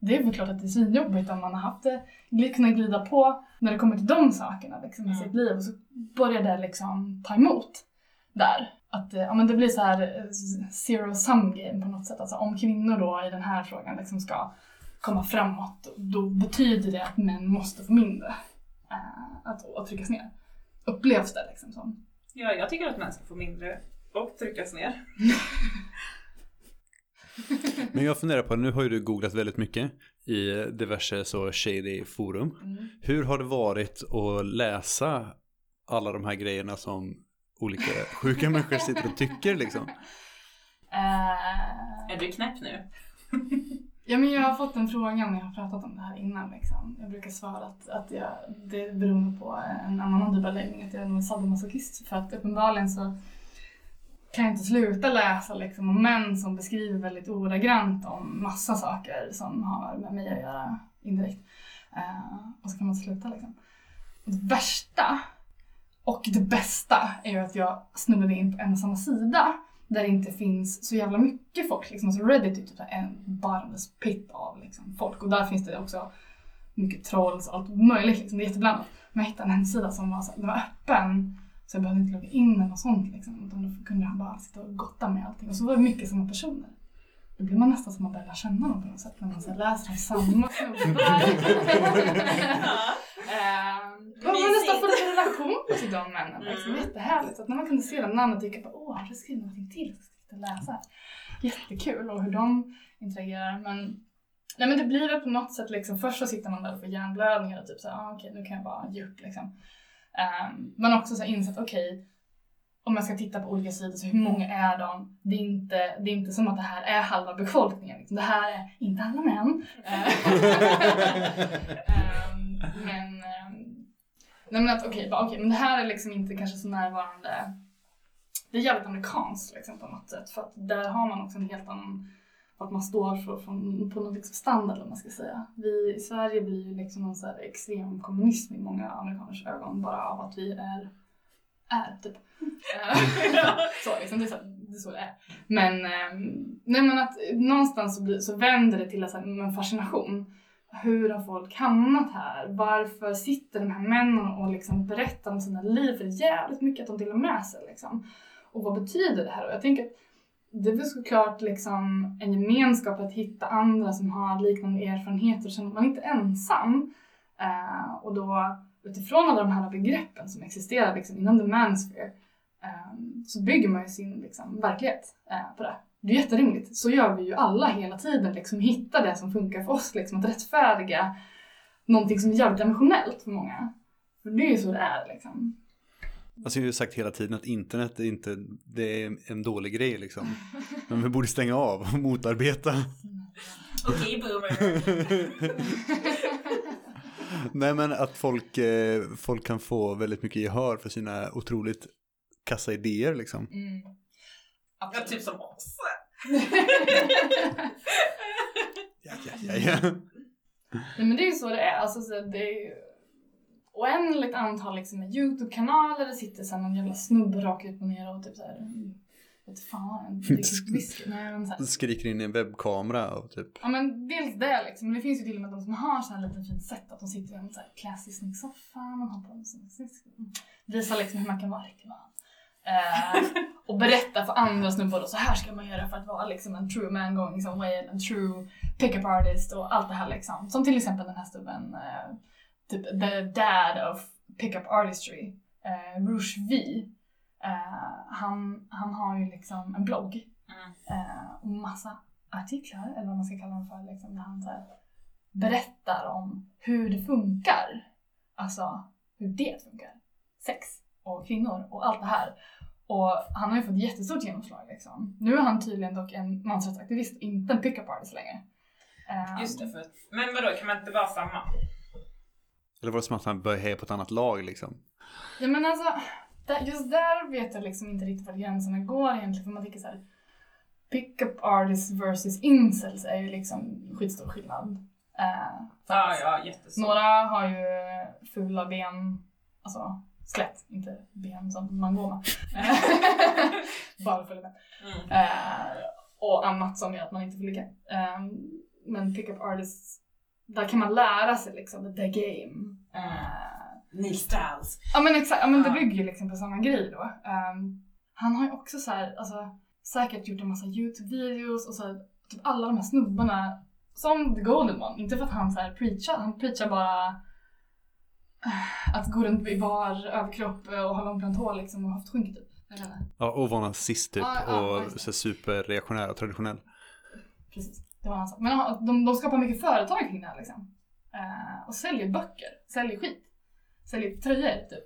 Det är väl klart att det är svinjobbigt om man har haft det, kunnat glida på när det kommer till de sakerna liksom, i Mm. sitt liv och så börjar det liksom ta emot där. Att eh, ja, men det blir så här eh, zero sum game på något sätt. Alltså om kvinnor då i den här frågan liksom ska komma framåt då betyder det att män måste få mindre eh, att, att tryckas ner. Upplevs det liksom som. Ja, jag tycker att män ska få mindre och tryckas ner. Men jag funderar på, nu har ju du googlat väldigt mycket i diverse så shady forum. Hur har det varit att läsa alla de här grejerna som olika sjuka människor sitter och tycker liksom? Eh, Är du knäpp nu? Ja, men jag har fått en fråga när jag har pratat om det här innan. Liksom. Jag brukar svara att, att jag, det beror på en annan typ av läggning, att jag är en sadomasochist. För att uppenbarligen så kan inte sluta läsa liksom, om män som beskriver väldigt ordagrant om massa saker som har med mig att göra indirekt. Uh, och så kan man inte sluta liksom. Och det värsta och det bästa är ju att jag snubblade in på en och samma sida där det inte finns så jävla mycket folk. Liksom. Alltså Reddit är typ en bottomless pit av liksom, folk och där finns det också mycket trolls och allt möjligt. Liksom. Det är jätteblandat. Men jag hittade en hemsida som var, så, den var öppen så jag behövde inte logga in eller något sånt. Liksom. Utan då kunde jag bara sitta och gotta med allting. Och så var det mycket samma personer. Då blir man nästan som att man börjar känna dem på något sätt när man så läser om samma snubbar. Har man nästan fått en relation till de männen. Liksom. Jättehärligt. Så att när man kunde se dem namn och tycka åh, har du skrivit någonting till? Jag ska sitta och läsa. Jättekul och hur de interagerar. Men, nej, men det blir väl på något sätt liksom, först så sitter man där och får hjärnblödningar och typ såhär, ah, okej nu kan jag bara ge upp liksom. Um, men också så insett, okej om jag ska titta på olika sidor, så hur många är de? Det är inte, det är inte som att det här är halva befolkningen. Liksom. Det här är inte alla män. Ehm, men, ehm, nej men att okej, bara, okej, men det här är liksom inte kanske så närvarande. Det är jävligt amerikanskt liksom, på något sätt. För att där har man också en helt annan, vart man står för, från, på någon liksom standard vad man ska säga. Vi i Sverige blir ju liksom en så här extrem kommunism i många amerikaners ögon bara av att vi är, är typ. Så, liksom, det, är så, det är så det är. Men, ehm, nej, men att någonstans så, blir, så vänder det till en fascination. Hur har folk hamnat här? Varför sitter de här männen och liksom berättar om sina liv? För det är jävligt mycket att de delar med sig. Liksom. Och vad betyder det här? Och jag tänker att det är väl såklart liksom en gemenskap att hitta andra som har liknande erfarenheter och känner att man inte är ensam. Eh, och då utifrån alla de här begreppen som existerar liksom, inom the mansphere eh, så bygger man ju sin liksom, verklighet eh, på det. Det är jätterimligt. Så gör vi ju alla hela tiden. Liksom, hitta det som funkar för oss. Liksom, att rättfärdiga någonting som är jävligt emotionellt för många. För det är ju så det är liksom. Alltså jag har ju sagt hela tiden att internet är inte, det är en dålig grej liksom. Men vi borde stänga av och motarbeta. Okej boomer. Nej men att folk, eh, folk kan få väldigt mycket gehör för sina otroligt kassa idéer liksom. Mm. Ja, typ som oss. Ja, ja, ja, ja. Nej, men det är ju så det är. Alltså, så det är ju oändligt antal liksom, YouTube-kanaler. Det sitter så här någon jävla snubbe rakt upp och ner och typ så här. mm, Vet fan, whisky. Skriker in i en webbkamera och typ. Ja men dels det liksom. Men det finns ju till och med de som har så här lite fint sätt. Att de sitter i en så här classy snygg soffa. Man har på sån snygg- Visar liksom hur man kan vara riktigt man. Eh, och berätta för andra snubbar så här ska man göra för att vara liksom en true man going some way, en true pickup artist och allt det här liksom. Som till exempel den här snubben, eh, typ the dad of pickup artistry, eh, Rouge V. Eh, han, han har ju liksom en blogg Mm. eh, och massa artiklar, eller vad man ska kalla dem för, liksom, där han så här, berättar om hur det funkar. Alltså hur det funkar. Sex och kvinnor och allt det här. Och han har ju fått jättestort genomslag liksom. Nu är han tydligen dock en mansrättsaktivist, inte en pickup artist längre. Eh, Just det, för... Men vadå, kan man inte vara samma? Eller var det som att han började heja på ett annat lag liksom? Ja men alltså, just där vet jag liksom inte riktigt var gränserna går egentligen för man tänker så här. Pickup artists versus incels är ju liksom skitstor skillnad. Eh, för Ja, jätteså. Några har ju fula ben, alltså skelett, inte ben som man går med. Bara fula ben. Mm. Eh, och annat som gör att man inte får ligga. Eh, men pickup artists, där kan man lära sig liksom the game. Eh, Neil Strauss. Ja men exakt, ja, men det bygger ju liksom på samma grej då. Ehm, han har ju också så här, alltså, säkert gjort en massa YouTube-videos och så här, typ alla de här snubbarna som The Golden One. Inte för att han så här preachar, han preachar bara eh, att gå runt i bar överkropp och ha långbrant hår liksom och höftskynke typ. Jag vet inte. Ja, och var nazist typ. Ja, och så superreaktionär och traditionell. Precis, det var hans. Men han- de, de skapar mycket företag kring det här liksom. Eh, och säljer böcker, säljer skit. Säljer tröjor typ.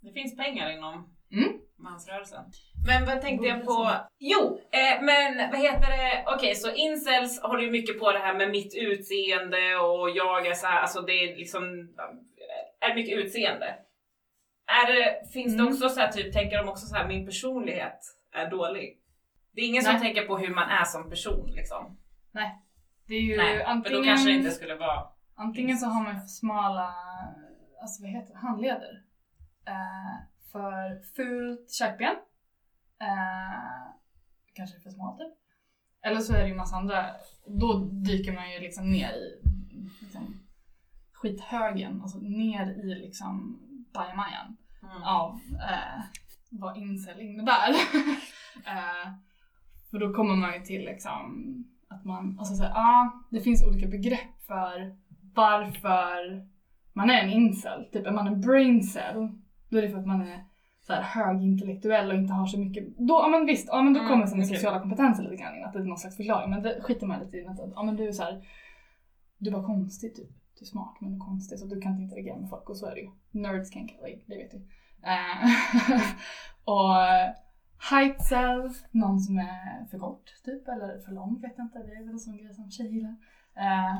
Det finns pengar inom Mm. mansrörelsen. Men vad tänkte jag på? Jo, eh, men vad heter det? Okej, så incels håller ju mycket på det här med mitt utseende och jag är så här, alltså det är liksom, eh, är mycket utseende. Är det, finns det Mm. också så här typ, tänker de också så här, min personlighet är dålig? Det är ingen som Nej. tänker på hur man är som person liksom. Det är ju Nej, antingen... då kanske det inte skulle vara... Antingen så har man för smala, alltså vad heter det, handleder. Eh, för fult käkben. Eh, kanske för smalt typ. Eller så är det ju massa andra, då dyker man ju liksom ner i liksom, skithögen, alltså ner i liksom bajamajan Mm. av eh, vad incel innebär. eh, för då kommer man ju till liksom att man, alltså såhär, ja det finns olika begrepp för varför man är en incel. Typ är man en brain cell, då är det för att man är så här högintellektuell och inte har så mycket, då, ja men visst, ja men då Mm, kommer den sociala kompetensen lite grann in, att det är någon slags förklaring. Men det skiter man lite i, att ja men du är så här, du bara konstig typ. Du är smart men du är konstig så du kan inte interagera med folk och så är det ju. Nerds can like, det vet du. Eh, och height cell, någon som är för kort typ eller för lång vet jag inte. Det är väl en sån grej som tjejer gillar. Eh,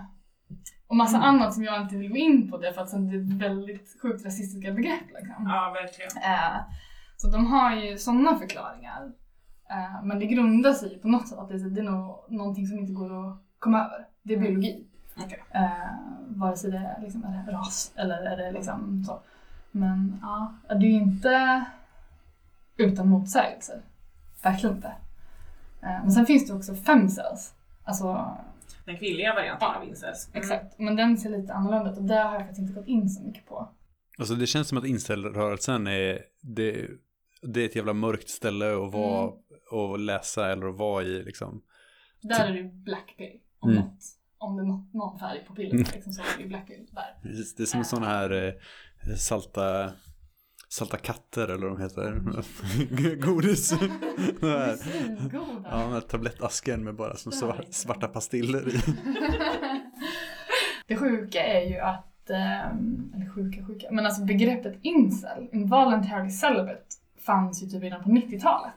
och massa Mm. annat som jag inte vill gå in på det för att sen det är väldigt sjukt rasistiska begrepp liksom. Ja, verkligen. Eh, så de har ju sådana förklaringar. Eh, men det grundar sig på något sätt att det, är- det är nog någonting som inte går att komma över. Det är Mm. biologi. Okej. Eh, vare sig det är, liksom, är det ras eller är det liksom så. Men ja, det är ju inte utan motsägelser. Verkligen inte. Eh, men sen finns det också femcells. Alltså Den kvinnliga varianten Ja, av incels. Mm. exakt. Men den ser lite annorlunda ut och det har jag faktiskt inte gått in så mycket på. Alltså det känns som att inställrörelsen är, det, det är ett jävla mörkt ställe att vara Mm. och läsa eller att vara i liksom. Där är det ju black pill. Om, Mm. något, om det är något, någon färg på pillret Mm. liksom, så är det ju black pill där. Precis, Det är som sådana här eh, salta, salta katter eller vad de heter. Godis. Det här. Ja, den här tablettasken med bara som svar- svarta pastiller i. det sjuka är ju att, ehm, eller sjuka sjuka, men alltså begreppet incel, involuntary celibate, fanns ju typ redan på 90-talet.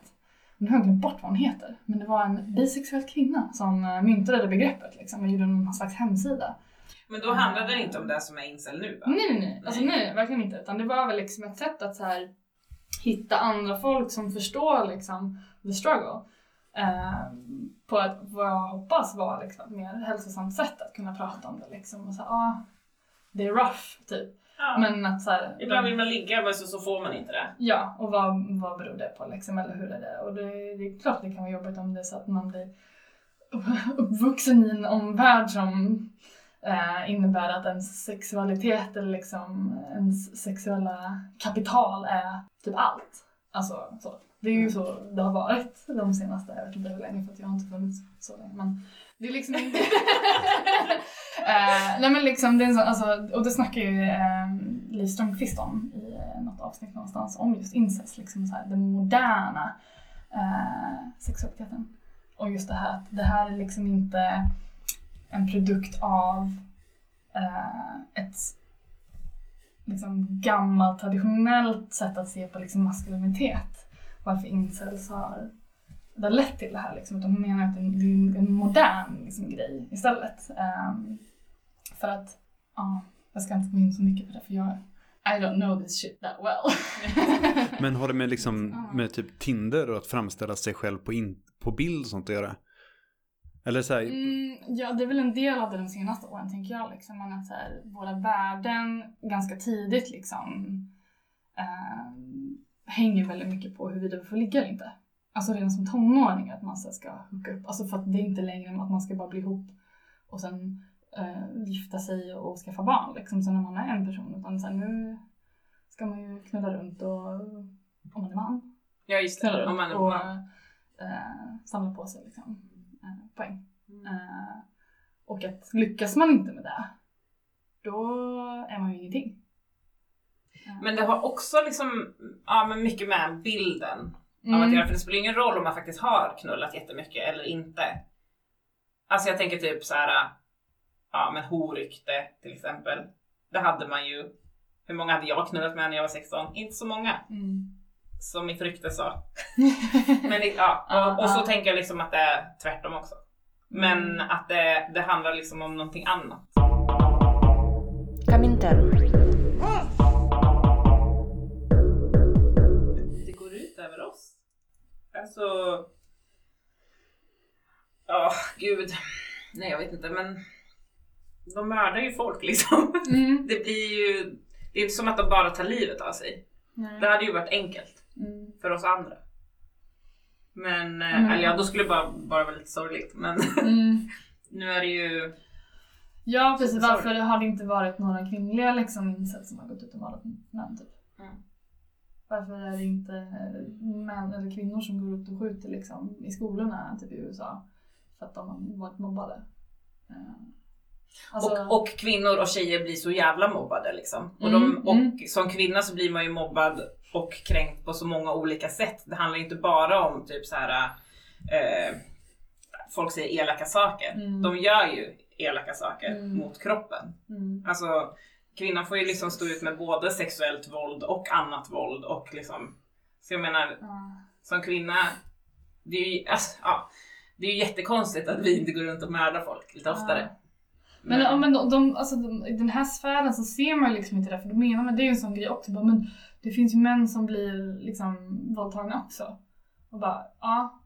Nu har jag glömt bort vad hon heter, men det var en bisexuell kvinna som eh, myntade det begreppet liksom och gjorde någon slags hemsida. Men då handlar det inte om det som är incel nu va? Nej, nej, nej. Alltså nej, verkligen inte. Utan det var väl liksom ett sätt att så här, hitta andra folk som förstår liksom the struggle. Eh, på ett, vad jag hoppas var liksom, ett mer hälsosamt sätt att kunna prata om det. Liksom. Och så, här, ah, det är rough, typ. Ja. Men att så här, Ibland vill man ligga men så, så får man inte det. Ja, och vad, vad beror det på liksom, eller hur är det? Och det, det är klart det kan vara jobbigt om det är så att man blir uppvuxen i en omvärld som eh, innebär att ens sexualitet eller liksom ens sexuella kapital är typ allt. Alltså så. Det är ju så det har varit de senaste, jag vet inte hur länge för att jag har inte funnits så länge. Men det är liksom inte... Eh, nej men liksom, det är en sån, alltså, och det snackar ju eh, Liv Strömquist om i något avsnitt någonstans om just incest, liksom så här, den moderna eh, sexualiteten. Och just det här att det här är liksom inte en produkt av eh, ett liksom gammalt traditionellt sätt att se på liksom maskulinitet. Varför incels har det har lett till det här. Liksom. Utan hon menar att det är en modern liksom, grej istället. Ehm, för att, ja, jag ska inte gå in så mycket på det för jag I don't know this shit that well. Men har det med liksom med typ Tinder och att framställa sig själv på, in, på bild och sånt att göra? Eller så här, Mm, ja, det är väl en del av det de senaste åren tänker jag. Liksom. Att så här, våra värden ganska tidigt liksom eh, hänger väldigt mycket på huruvida vi får ligga eller inte. Alltså redan som tonåring att man så här ska hooka upp. Alltså för att det är inte längre att man ska bara bli ihop och sen eh, gifta sig och skaffa barn liksom. Sen när man är en person. Utan så här, nu ska man ju knulla runt och om man är man Ja just det, om man är och man. eh, samla på sig liksom, poäng. Mm. Eh, och att lyckas man inte med det, då är man ju ingenting. Eh, Men det har också liksom, ja men mycket med bilden av att mm. göra. För det spelar ingen roll om man faktiskt har knullat jättemycket eller inte. Alltså jag tänker typ så här, ja men horrykte till exempel. Det hade man ju. Hur många hade jag knullat med när jag var 16? Inte så många. Mm. Som mitt rykte sa. Men ja, och, och så tänker jag liksom att det är tvärtom också. Men att det, det handlar liksom om någonting annat. Det går ut över oss. Alltså... Ja, gud. Nej, jag vet inte, men... De mördar ju folk liksom. Mm. Det blir ju... Det är inte som att de bara tar livet av sig. Nej. Det hade ju varit enkelt Mm. för oss andra. Men, eh, Mm. eller ja, då skulle det bara, bara vara lite sorgligt. Men Mm. nu är det ju... Ja precis, varför har det inte varit några kvinnliga liksom, insatser som har gått ut och mördat män typ? Mm. Varför är det inte män eller kvinnor som går ut och skjuter liksom, i skolorna typ i USA? För att de har varit mobbade. Eh, alltså- och, och kvinnor och tjejer blir så jävla mobbade liksom. Och, Mm, de, och mm. som kvinna så blir man ju mobbad och kränkt på så många olika sätt. Det handlar inte bara om typ så här. Eh, folk säger elaka saker. Mm. De gör ju elaka saker Mm. mot kroppen. Mm. Alltså kvinnan får ju liksom stå ut med både sexuellt våld och annat våld och liksom. Så jag menar Ja. som kvinna. Det är ju, alltså, ja, det är ju jättekonstigt att vi inte går runt och mördar folk lite oftare. Men, ja, men de, de, alltså, de, i den här sfären så ser man liksom inte det, för då menar man, det är ju en sån grej också, bara, men det finns ju män som blir liksom våldtagna också. Och bara, ja,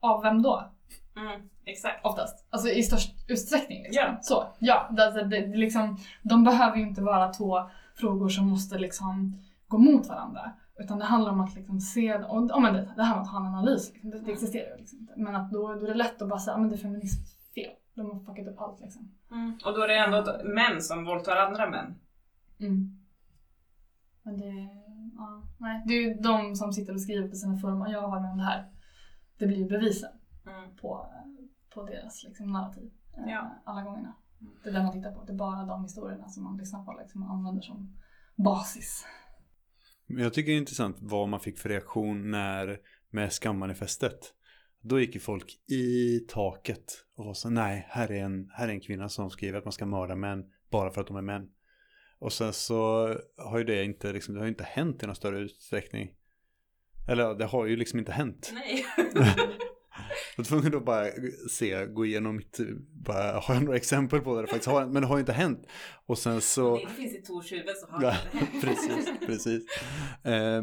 av vem då? Mm, exakt. Oftast. Alltså i störst utsträckning. Liksom. Ja. Så, ja. Det, det, det, det, liksom, de behöver ju inte vara två frågor som måste liksom gå mot varandra. Utan det handlar om att liksom se, och, och men det, det här med att ha en analys, liksom, det, det existerar ju liksom inte. Men att då, då är det lätt att bara säga, "Ja, men det är feministiskt fel. De har fuckat upp allt liksom. Mm. Och då är det ändå män som våldtar andra män. Mm. Men det, ja, nej. det är ju de som sitter och skriver på sina forum, "Ja, jag har med om det här. Det blir ju bevisen Mm. på, på deras liksom, narrativ. eh, Ja. Alla gångerna. Det är det man tittar på. Det är bara de historierna som man lyssnar på liksom, och använder som basis. Men Jag tycker det är intressant vad man fick för reaktion när med skammanifestet. Då gick ju folk i taket och var så nej, här är, en, här är en kvinna som skriver att man ska mörda män bara för att de är män. Och sen så har ju det inte, liksom, det har ju inte hänt i någon större utsträckning. Eller det har ju liksom inte hänt. Nej. Jag var tvungen att bara se, gå igenom mitt, bara, har jag några exempel på det det faktiskt har hänt? Men det har ju inte hänt. Och sen så... Det finns i Tors huvud så har det inte. precis, precis. Eh,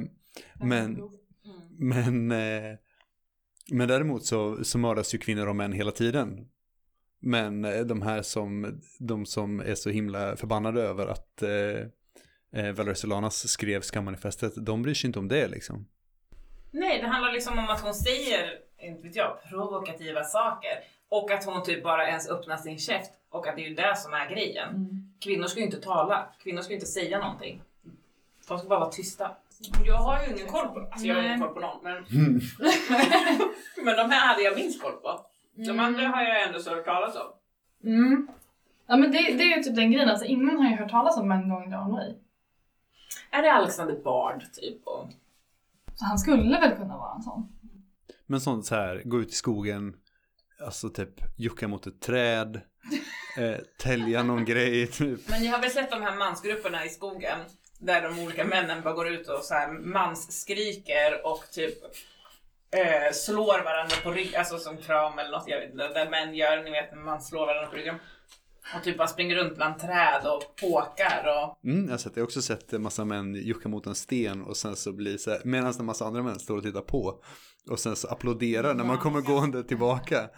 men, Mm. men, eh, men däremot så, så mördas ju kvinnor och män hela tiden. Men eh, de här som, de som är så himla förbannade över att eh, eh, Valerie Solanas skrev skammanifestet, de bryr sig inte om det liksom. Nej, det handlar liksom om att hon säger, inte vet jag, provokativa saker. Och att hon typ bara ens öppnar sin käft. Och att det är ju det som är grejen. Mm. Kvinnor ska ju inte tala. Kvinnor ska ju inte säga någonting. De ska bara vara tysta. Jag har ju ingen koll på Alltså jag har ingen koll på någon. Men, men de här hade jag minst koll på. De andra har jag ändå så hört talas om. Mm. Ja men det, det är ju typ den grejen, alltså ingen har ju hört talas om en gång Down Way. Är det Alexander Bard typ? Och... Så han skulle väl kunna vara en sån. Men sånt så här, gå ut i skogen, alltså typ jucka mot ett träd, eh, tälja någon grej, typ. Men ni har väl sett de här mansgrupperna i skogen? Där de olika männen bara går ut och så här mansskriker och typ eh, slår varandra på ryggen, alltså som kram eller något, jag vet inte, där män gör, ni vet när man slår varandra på ryggen. Och typ bara springer runt bland träd och påkar och... Mm, jag har sett. Jag har också sett en massa män jucka mot en sten och sen så blir så här, medan en massa andra män står och tittar på. Och sen så applåderar när man kommer gående tillbaka.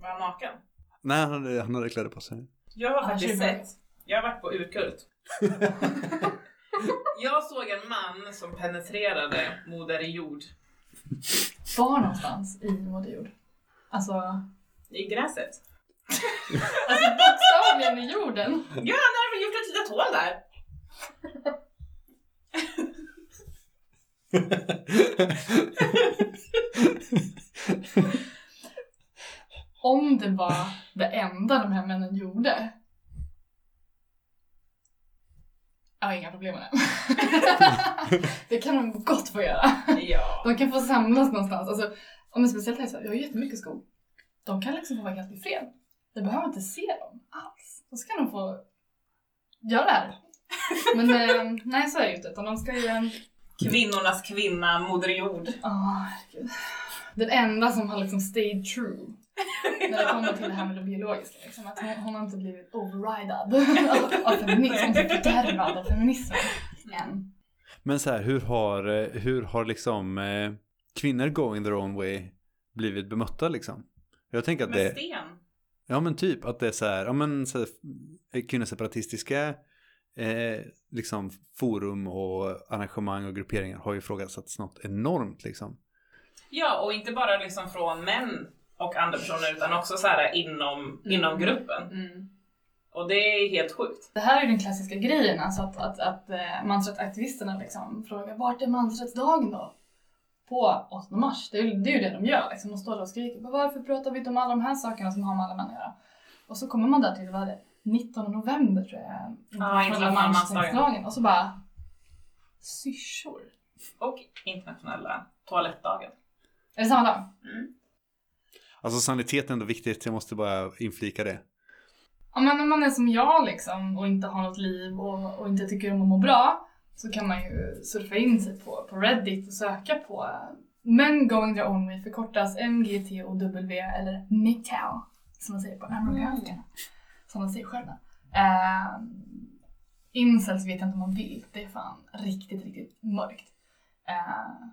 Var han naken? Nej, han hade, han hade kläder på sig. Jag har faktiskt sett, jag har varit på Urkult. jag såg en man som penetrerade Moder jord Var någonstans i Moder Jord? Alltså, i gräset. alltså bokstavligen i jorden. Ja, han hade väl gjort ett litet hål där. Om det var det enda de här männen gjorde. Jag har inga problem med det. det kan de gott få göra. Ja. De kan få samlas någonstans. Alltså, om speciellt här i Sverige, vi har jättemycket skog. De kan liksom få vara helt i fred. Vi behöver inte se dem alls. Då ska de få göra det här. Men eh, nej, så är det ju inte. Utan de ska ju... eh, Kvinnornas kvinna, Moder jord. Åh, herregud. Den enda som har liksom stayed true. När det kommer till det här med det biologiska. Liksom, att hon, hon har inte blivit overridad av, av feminism. Hon är inte fördärvad av feminismen. Än. Men så här, hur har, eh, hur har liksom eh, kvinnor going their own way blivit bemötta liksom? Jag tänker att Med det, sten. ja men typ att det är så här, ja men så här, eh, kvinnoseparatistiska eh, liksom forum och arrangemang och grupperingar har ju ifrågasatts något enormt liksom. Ja, och inte bara liksom från män och andra personer utan också så här inom, inom gruppen. Och det är helt sjukt. Det här är ju den klassiska grejen, alltså att, att, att eh, mansrättsaktivisterna liksom frågar vart är mansrättsdagen då? På 8 mars. Det är, ju- det är ju det de gör. Liksom. De står där och skriker "Men varför pratar vi inte om alla de här sakerna som har med alla män att göra? Och så kommer man där till, vad är det, 19 november tror jag, internationella mansdagen. Och så bara, syrsor. Och internationella toalettdagen. Är det samma dag? Alltså sanitet är ändå viktigt, jag måste bara inflika det. Ja men om man är som jag liksom och inte har något liv och, och inte tycker om att må bra så kan man ju surfa in sig på, på Reddit och söka på eh, Men going their own way förkortas MGTOW eller MGTOW som man säger på amerikanska. Som de säger själva. Uh, incels vet jag inte om man vill. Det är fan riktigt, riktigt mörkt. Eh,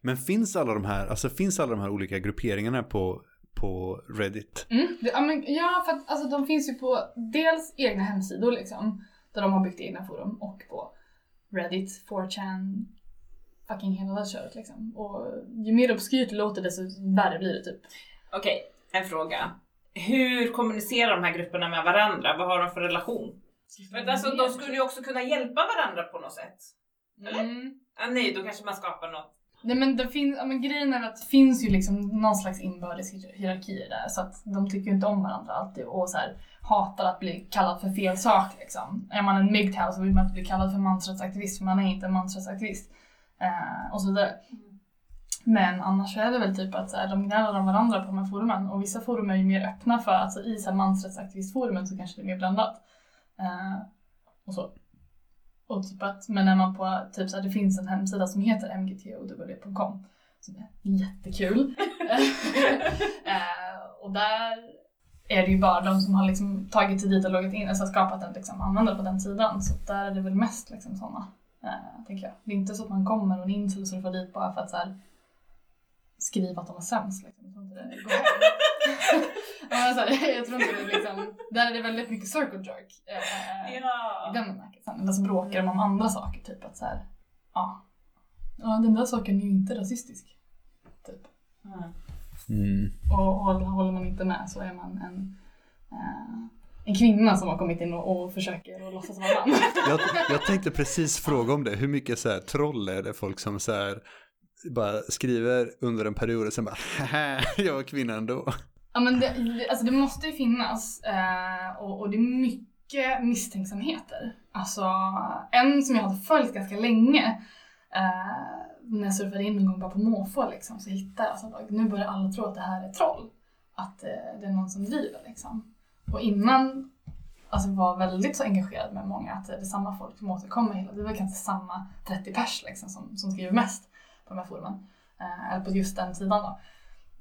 Men finns alla de här, alltså finns alla de här olika grupperingarna på, på Reddit? Mm, det, ja, men, ja, för att alltså, de finns ju på dels egna hemsidor liksom, där de har byggt egna forum och på Reddit, 4chan, fucking hela det köret liksom. Och ju mer obskyrt det låter desto värre blir det typ. Okej, en fråga. Hur kommunicerar de här grupperna med varandra? Vad har de för relation? Men alltså, de skulle ju också kunna hjälpa varandra på något sätt. eller? Mm. Ah, nej, då kanske man skapar något. Nej men det finns, ja, men grejen är att det finns ju liksom någon slags inbördes hier- hierarkier där så att de tycker ju inte om varandra alltid och så här, hatar att bli kallad för fel sak liksom. Är man en MGTOW så vill man inte bli kallad för mansrättsaktivist för man är inte en mansrättsaktivist. Eh, och så vidare. Men annars så är det väl typ att så här, de gnäller om varandra på de här forumen och vissa forum är ju mer öppna för, alltså i så här, mansrättsaktivistforumen så kanske det är mer blandat. Eh, och så. Och typ att, men när man på, typ så här, det finns en hemsida som heter mgtow.com som är jättekul. eh, och där är det ju bara de som har liksom tagit sig dit och loggat in, alltså skapat en liksom, användare på den sidan. Så där är det väl mest liksom sådana, eh, tänker jag. Det är inte så att man kommer och en incel surfar dit bara för att så här, skriva att de är sämst. Liksom. Det går hem. Ja, men så här, jag tror inte det liksom, där är det väldigt mycket circle jerk. Eh, i Ja. den bemärkelsen. Eller så bråkar de om andra saker, typ att så här, ja. Ja, den där saken är ju inte rasistisk. Typ. Mm. Mm. Och håller, håller man inte med så är man en, eh, en kvinna som har kommit in och, och försöker och låtsas vara man. Jag, jag tänkte precis fråga om det. Hur mycket så här troll är det folk som så här bara skriver under en period och sen bara haha, jag var kvinna ändå. Ja men det, det- alltså det måste ju finnas eh, och, och det är mycket misstänksamheter. Alltså en som jag hade följt ganska länge eh, när jag surfade in en gång bara på måfå liksom, så hittade jag, alltså, nu börjar alla tro att det här är troll. Att eh, det är någon som driver liksom. Och innan alltså, var väldigt så engagerad med många att det är samma folk som återkommer hela Det var kanske samma 30 pers liksom, som, som skriver mest på de här forumen. Eh, eller på just den sidan då.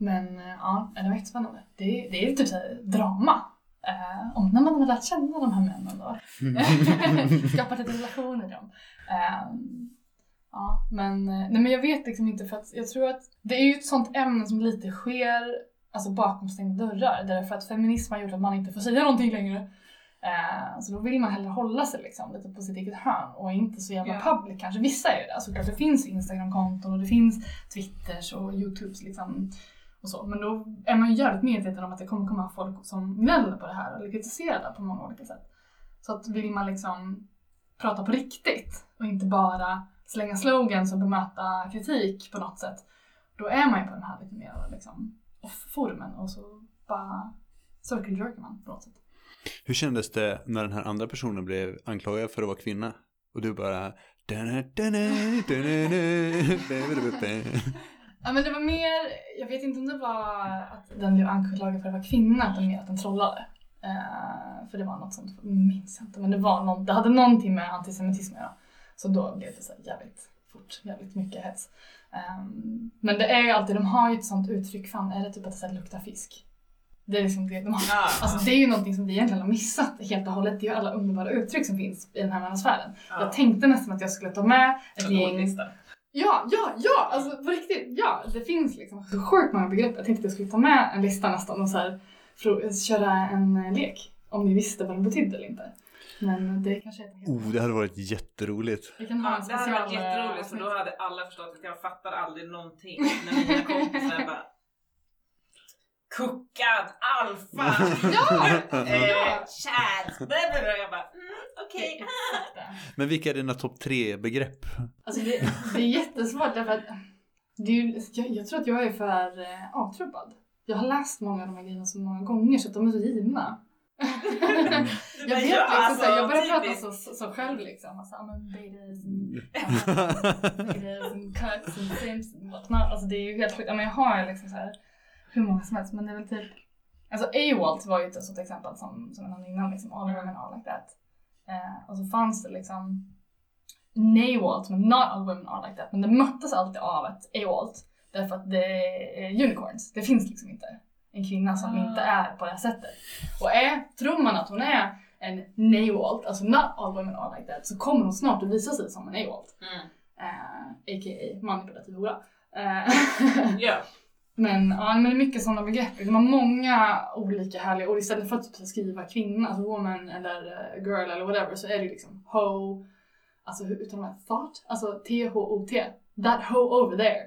Men eh, ja, det var jättespännande. Det, är- det är typ så här drama. Eh, om när man har lärt känna de här männen då. Skapat ett relation med dem. Eh, ja, men, eh, nej, men jag vet liksom inte för att jag tror att det är ju ett sånt ämne som lite sker alltså bakom stängda dörrar. Därför att feminism har gjort att man inte får säga någonting längre. Eh, så då vill man hellre hålla sig liksom, lite på sitt eget hörn och inte så jävla Ja. public kanske. Vissa är ju det. Såklart det finns Instagram-konton och det finns Twitters och Youtubes liksom och så. Men då är man ju jävligt medveten om att det kommer komma folk som gnäller på det här eller kritiserar det på många olika sätt. Så att vill man liksom prata på riktigt och inte bara slänga slogans och bemöta kritik på något sätt, då är man ju på den här lite mer liksom off-forumen och så bara circle jerkar man på något sätt. Hur kändes det när den här andra personen blev anklagad för att vara kvinna? Och du bara... Ja men det var mer, jag vet inte om det var att den blev anklagad för att vara kvinna, utan mer att den trollade. Eh, för det var något sånt, minns jag inte, men det var något, det hade någonting med antisemitism att göra. Så då blev det så jävligt fort, jävligt mycket hets. Ehm, men det är ju alltid, de har ju ett sånt uttryck, fan är det typ att det så luktar fisk? Det är liksom det de har. Ja, Alltså det är ju någonting som vi egentligen har missat helt och hållet. Det är ju alla underbara uttryck som finns i den här manusfären. ja. Jag tänkte nästan att jag skulle ta med ett gäng. Ja, ja, ja! Alltså på riktigt, ja. Det finns liksom så sjukt många begrepp. Jag tänkte att jag skulle ta med en lista nästan och så här, frå- köra en eh, lek. Om ni visste vad det betydde eller inte. Men det kanske helt... Oh, det hade varit jätteroligt. Vi kan ha Ja, en det hade special... varit jätteroligt för då hade alla förstått att jag fattar aldrig någonting när mina kompisar bara Kuckad, alfa, Ja! eh, chad, blablabla. Jag bara mm, okej. Det. Men vilka är dina topp tre begrepp? Alltså det, det är jättesvårt därför att det är ju, jag, jag tror att jag är för eh, avtrubbad. Jag har läst många av de här grejerna så många gånger så att de är så givna. Jag vet Ja, liksom alltså, såhär, jag börjar prata typiskt. så, så, så själv liksom. Alltså, ja men betas and, betas and cuts and simps and whatnot. Alltså det är ju helt sjukt. Ja, men jag har liksom så här hur många som helst men det är väl typ Alltså AWOLT var ju ett sånt exempel som, som jag nämnde innan liksom. All women are like that. Eh, och så fanns det liksom NAWALT men not all women are like that. Men det möttes alltid av ett AWOLT. Därför att det är unicorns. Det finns liksom inte en kvinna som Ah. inte är på det här sättet. Och är, tror man att hon är en NAWALT, alltså not all women are like that, så kommer hon snart att visa sig som en AWALT. Mm. Eh, A.k.a. manipulativ hora. Eh, Ja. Men, ja, men det är mycket sådana begrepp. De har många olika härliga ord. Istället för att typ skriva kvinna, alltså woman eller eh, girl eller whatever så är det liksom ho, alltså hur uttalar man thought? Alltså T-H-O-T. That ho over there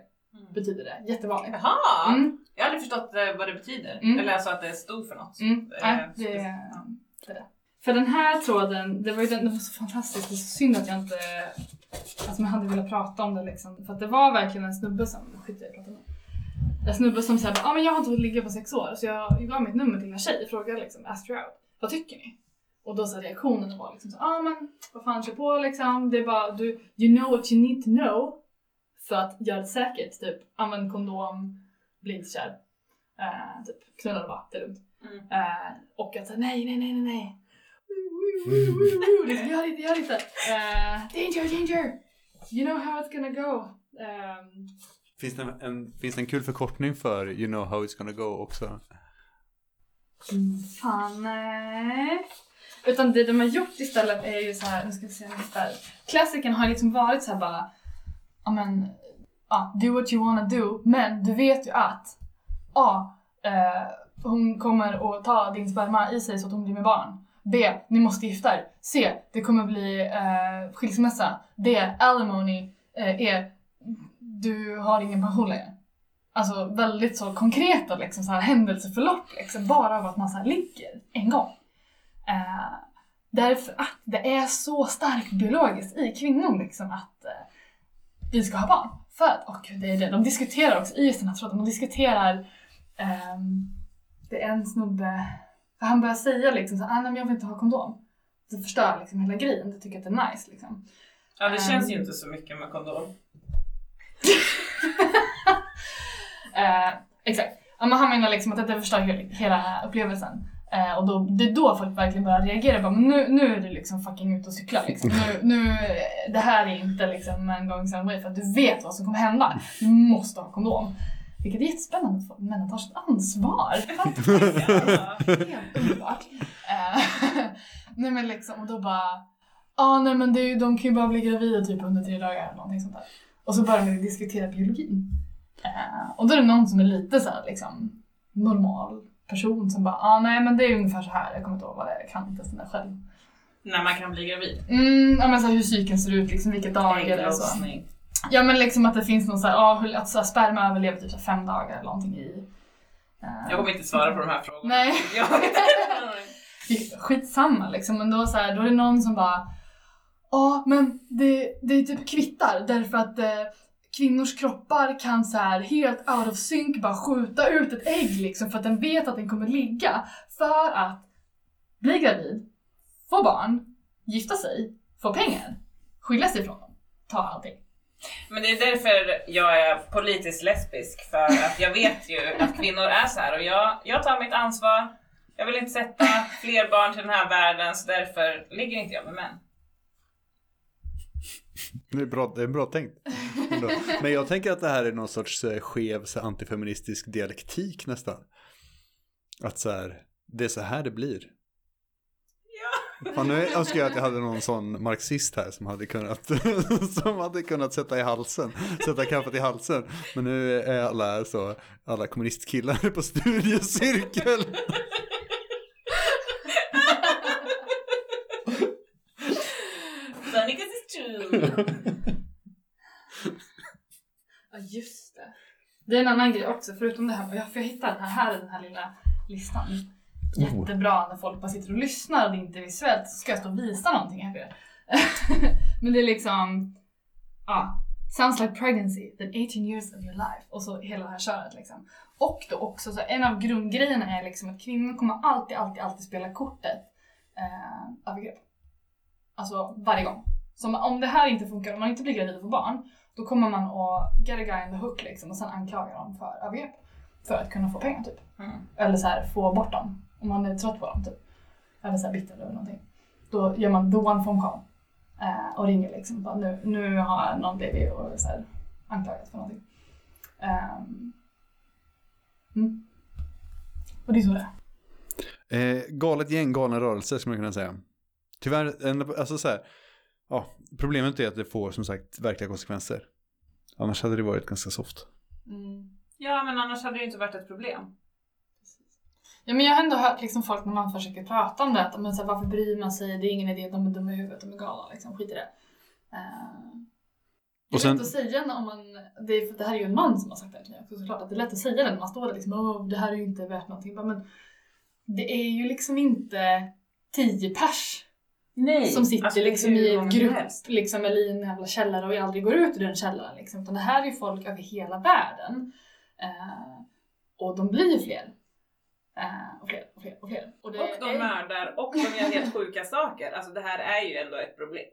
betyder det. Jättevanligt. Jaha! Mm, Jag har aldrig förstått eh, vad det betyder. Mm. Eller alltså att det stod för något. mm, nej, det, det, ja. det är det. För den här tråden, det var ju den, det var så fantastiskt. Det är så synd att jag inte Alltså man hade velat prata om det liksom. För att det var verkligen en snubbe som, skit i att prata med. En snubbe som ja ah, men jag har inte fått ligga på sex år så jag, gav mitt nummer till en tjej och frågade liksom, out. Vad tycker ni? Och då så reaktionen var liksom så ja ah, men vad fan kör på liksom. Det är bara du, you know what you need to know. För att göra det säkert, typ använd kondom, bli inte kär. Eh, typ knulla bara, det är lugnt. Mm. Eh, och att säga nej, nej, nej, nej, nej. Liksom, Gör inte, gör inte. Eh, danger, danger! You know how it's gonna go. Ehm, Finns det en, en, finns det en kul förkortning för You know how it's gonna go också? Mm, fan, nej. Utan det de har gjort istället är ju så här, nu ska vi se ungefär. Klassikern har liksom varit så här bara, ja men, ja, do what you wanna do, men du vet ju att A. Eh, hon kommer att ta din sperma i sig så att hon blir med barn. B. Ni måste gifta er. C. Det kommer bli eh, skilsmässa. D. Alimony. Eh, E. Du har ingen pension längre. Alltså väldigt så konkreta liksom, så här, händelseförlopp liksom, bara av att man så här ligger en gång. Eh, därför att det är så starkt biologiskt i kvinnor liksom att eh, vi ska ha barn. För att, och det är det, de diskuterar också i just den här tråden, de diskuterar ehm, det är en snubbe, för han börjar säga liksom så ah, nej men jag vill inte ha kondom. Det förstör liksom hela grejen, jag tycker att det är nice liksom. Ja det känns ju Ehm. inte så mycket med kondom. Eh, exakt. Ja, men han menar liksom att det förstör hela, upplevelsen. Eh, och då, det är då folk verkligen börjar reagera. Bara, men nu, nu är du liksom fucking ute och cyklar. Liksom. Nu, nu, det här är inte liksom en gång sen för att du vet vad som kommer hända. Du måste ha kondom. Vilket är jättespännande att männen tar sitt ansvar. Helt underbart. Eh, nej men liksom, och då bara, ja nej men det de kan ju bara bli gravida typ under tre dagar eller någonting sånt där. Och så börjar vi diskutera biologin. Eh, och då är det någon som är lite så här, liksom normal person som bara, ah, nej men det är ungefär så här, jag kommer inte ihåg vad det är, jag kan inte sånt där själv. När man kan bli gravid. Mm, ja men så här, hur cykeln ser ut, liksom vilka dagar det är så. Ja men liksom att det finns någon så här, ah, hur- att så här, sperma överlever typ så här, fem dagar eller någonting i. eh, Jag kommer inte svara på de här frågorna. Nej. Skitsamma liksom, men då, så här, då är det någon som bara Ja, men det, det är typ kvittar därför att eh, kvinnors kroppar kan så här helt out of sync bara skjuta ut ett ägg liksom för att den vet att den kommer ligga för att bli gravid, få barn, gifta sig, få pengar, skilja sig från dem, ta allting. Men det är därför jag är politiskt lesbisk, för att jag vet ju att kvinnor är så här och jag, jag tar mitt ansvar. Jag vill inte sätta fler barn till den här världen så därför ligger inte jag med män. Det är bra, det är bra tänkt. Men jag tänker att det här är någon sorts eh, skev så antifeministisk dialektik nästan. Att så här, det är så här det blir. Ja. Fan, nu önskar jag att jag hade någon sån marxist här som hade kunnat, som hade kunnat sätta i halsen, sätta kaffet i halsen. Men nu är alla så, alla kommunistkillar på studiecirkel. Funny 'cause it's true. Ja just det. Det är en annan grej också, förutom det här, ja, för jag hittade den här, här är den här lilla listan. Jättebra när folk bara sitter och lyssnar och det inte är visuellt så ska jag stå och visa någonting här för er. Men det är liksom, ja, sounds like pregnancy, then 18 years of your life. Och så hela det här köret liksom. Och då också, så en av grundgrejerna är liksom att kvinnor kommer alltid, alltid, alltid spela kortet eh, övergrepp. Alltså varje gång. Så om- det här inte funkar, om man inte blir gravid och får barn, då kommer man att get a guy in the hook liksom och sen anklaga dem för övergrepp. För att kunna få pengar typ. Mm. Eller så här, få bort dem. Om man är trött på dem typ. Eller så här bitter eller någonting. Då gör man the one phone call. Eh, och ringer liksom. Bara, nu, nu har någon blivit och så här, anklagad för någonting. Ehm. mm. Och det är så det är. Eh, galet gäng, galen rörelse skulle man kunna säga. Tyvärr, alltså så här, ja, problemet är att det får som sagt verkliga konsekvenser. Annars hade det varit ganska soft. Ja men annars hade det ju inte varit ett problem. Ja men jag har ändå hört liksom folk när man försöker prata om det, att men, så här, varför bryr man sig, det är ingen idé, de är dumma i huvudet, de är galna liksom, skit i det. Uh, det är sen- lätt att säga om man, det, är, för det här är ju en man som har sagt det här till mig också såklart, att det är lätt att säga det när man står där liksom, Åh, det här är ju inte värt någonting. Men det är ju liksom inte tio pers Nej. som sitter Alltså, liksom i en grupp liksom, eller i en jävla källare och aldrig går ut ur den källaren. Liksom. Utan det här är ju folk över hela världen. Eh, och de blir ju fler. Eh, och fler och fler och fler. Och de är- mördar och de gör helt sjuka saker. Alltså det här är ju ändå ett problem.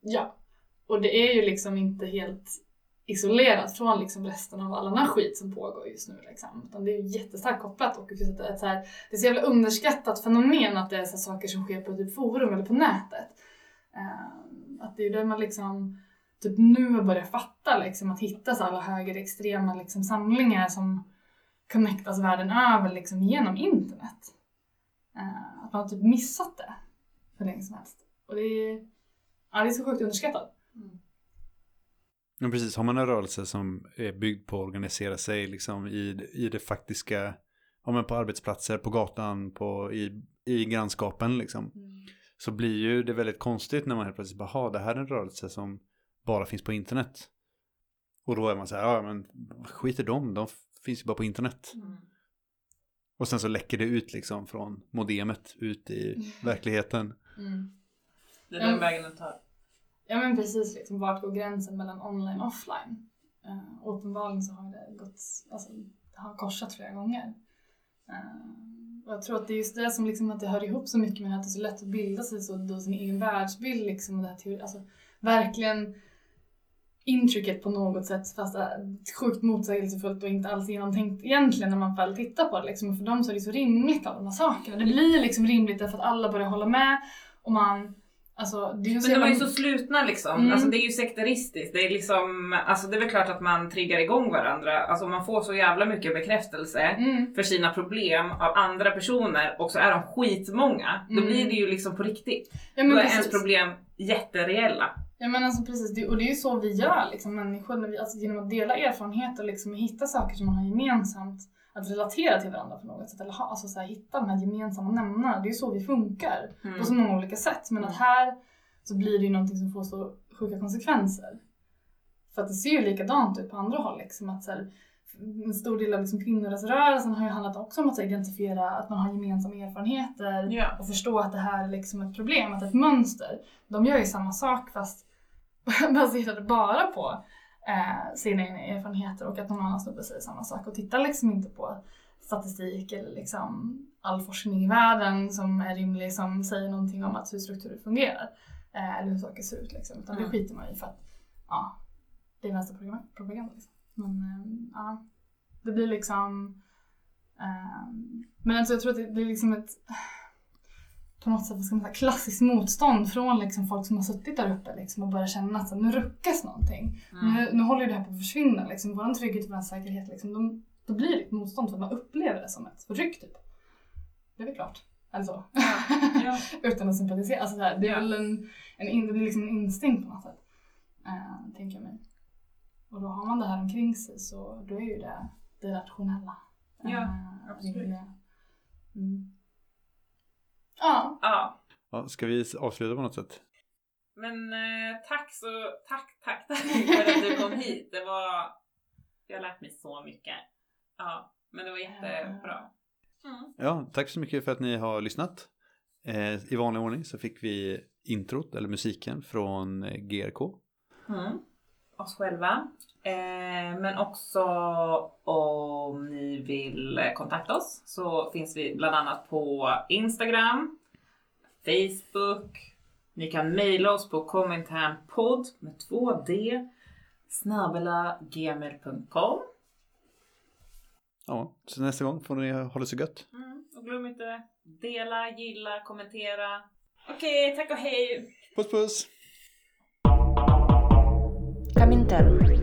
Ja. Och det är ju liksom inte helt isolerat från liksom resten av all annan skit som pågår just nu. Liksom. Utan det är jättestarkt kopplat och det finns ett, ett så här, det är så jävla underskattat fenomen att det är så här saker som sker på typ forum eller på nätet. Eh, att det är där man liksom typ nu börjar fatta liksom att hitta så alla högerextrema liksom samlingar som connectas världen över liksom genom internet. Eh, att man har typ missat det hur länge som helst. Och det är, ja, det är så sjukt underskattat. Men precis, har man en rörelse som är byggd på att organisera sig liksom i, i det faktiska, ja men på arbetsplatser, på gatan, på, i, i grannskapen liksom. Så blir ju det väldigt konstigt när man helt plötsligt bara, ha det här är en rörelse som bara finns på internet. Och då är man så här, ja men skit i dem, de finns ju bara på internet. Och sen så läcker det ut liksom från modemet ut i verkligheten. Mm. Det är Mm. den vägen att ta. Ja men precis, liksom, vart går gränsen mellan online och offline? Uh, uppenbarligen så har det gått, alltså det har korsat flera gånger. Uh, och jag tror att det är just det som liksom att det hör ihop så mycket med att det är så lätt att bilda sig så då sin egen världsbild liksom och det här teori, alltså verkligen intricate på något sätt fast eh, sjukt motsägelsefullt och inte alls genomtänkt egentligen när man väl tittar på det liksom. För dem så är det så rimligt alla de här sakerna. Det blir liksom rimligt därför att alla börjar hålla med och man Alltså, det Men de är ju så slutna liksom. Mm. Alltså det är ju sekteristiskt. Det är liksom, alltså det är väl klart att man triggar igång varandra. Alltså man får så jävla mycket bekräftelse Mm. för sina problem av andra personer och så är de skitmånga. Då Mm. blir det ju liksom på riktigt. Ja, Då är precis. ens problem jättereella. Ja men alltså precis, och det är ju så vi gör liksom människor, när vi, alltså, genom att dela erfarenheter liksom, och hitta saker som man har gemensamt, att relatera till varandra på något sätt, eller ha, alltså, så här, hitta de här gemensamma nämnarna. Det är ju så vi funkar Mm. på så många olika sätt. Men att här så blir det ju någonting som får så sjuka konsekvenser. För att det ser ju likadant ut på andra håll. Liksom, att, så här, en stor del av liksom, kvinnorättsrörelsen har ju handlat också om att identifiera att man har gemensamma erfarenheter Ja. och förstå att det här är liksom ett problem, att det är ett mönster. De gör ju samma sak fast baserade bara på eh, sina egna erfarenheter och att någon annan snubbe säger samma sak och tittar liksom inte på statistik eller liksom all forskning i världen som är rimlig som säger någonting om att hur strukturer fungerar eh, eller hur saker ser ut liksom. Utan det Mm. skiter man i för att ja, det är vänsterpropaganda liksom. Men eh, ja, det blir liksom eh, men alltså jag tror att det, det är liksom ett på något sätt vad ska man säga, klassiskt motstånd från liksom folk som har suttit där uppe liksom, och börjar känna att nu ruckas någonting. Mm. Nu, nu håller ju det här på att försvinna. Liksom. Vår trygghet och vår säkerhet, liksom, de, då blir det ett motstånd för att man upplever det som ett förtryck. Typ. Det är väl klart. Alltså. Ja. Utan att sympatisera. Alltså, här, det är Ja. väl en, en, in- det är liksom en instinkt på något sätt. Eh, tänker jag mig. Och då har man det här omkring sig så då är ju det det rationella. Ja, Eh, absolut. rimliga. Mm. Ja. ja. Ja, ska vi avsluta på något sätt? Men eh, tack så, tack, tack, tack för att du kom hit. Det var, jag har lärt mig så mycket. Ja, men det var jättebra. Mm. Ja, tack så mycket för att ni har lyssnat. Eh, I vanlig ordning så fick vi introt, eller musiken, från eh, GRK. Mm. Oss själva. Eh, men också om ni vill kontakta oss så finns vi bland annat på Instagram, Facebook. Ni kan mejla oss på kommentärpodd med 2D snabela gmail.com. Ja, så nästa gång får ni ha det så gött. Mm. Och glöm inte dela, gilla, kommentera. Okej, tack och hej! Puss puss! Later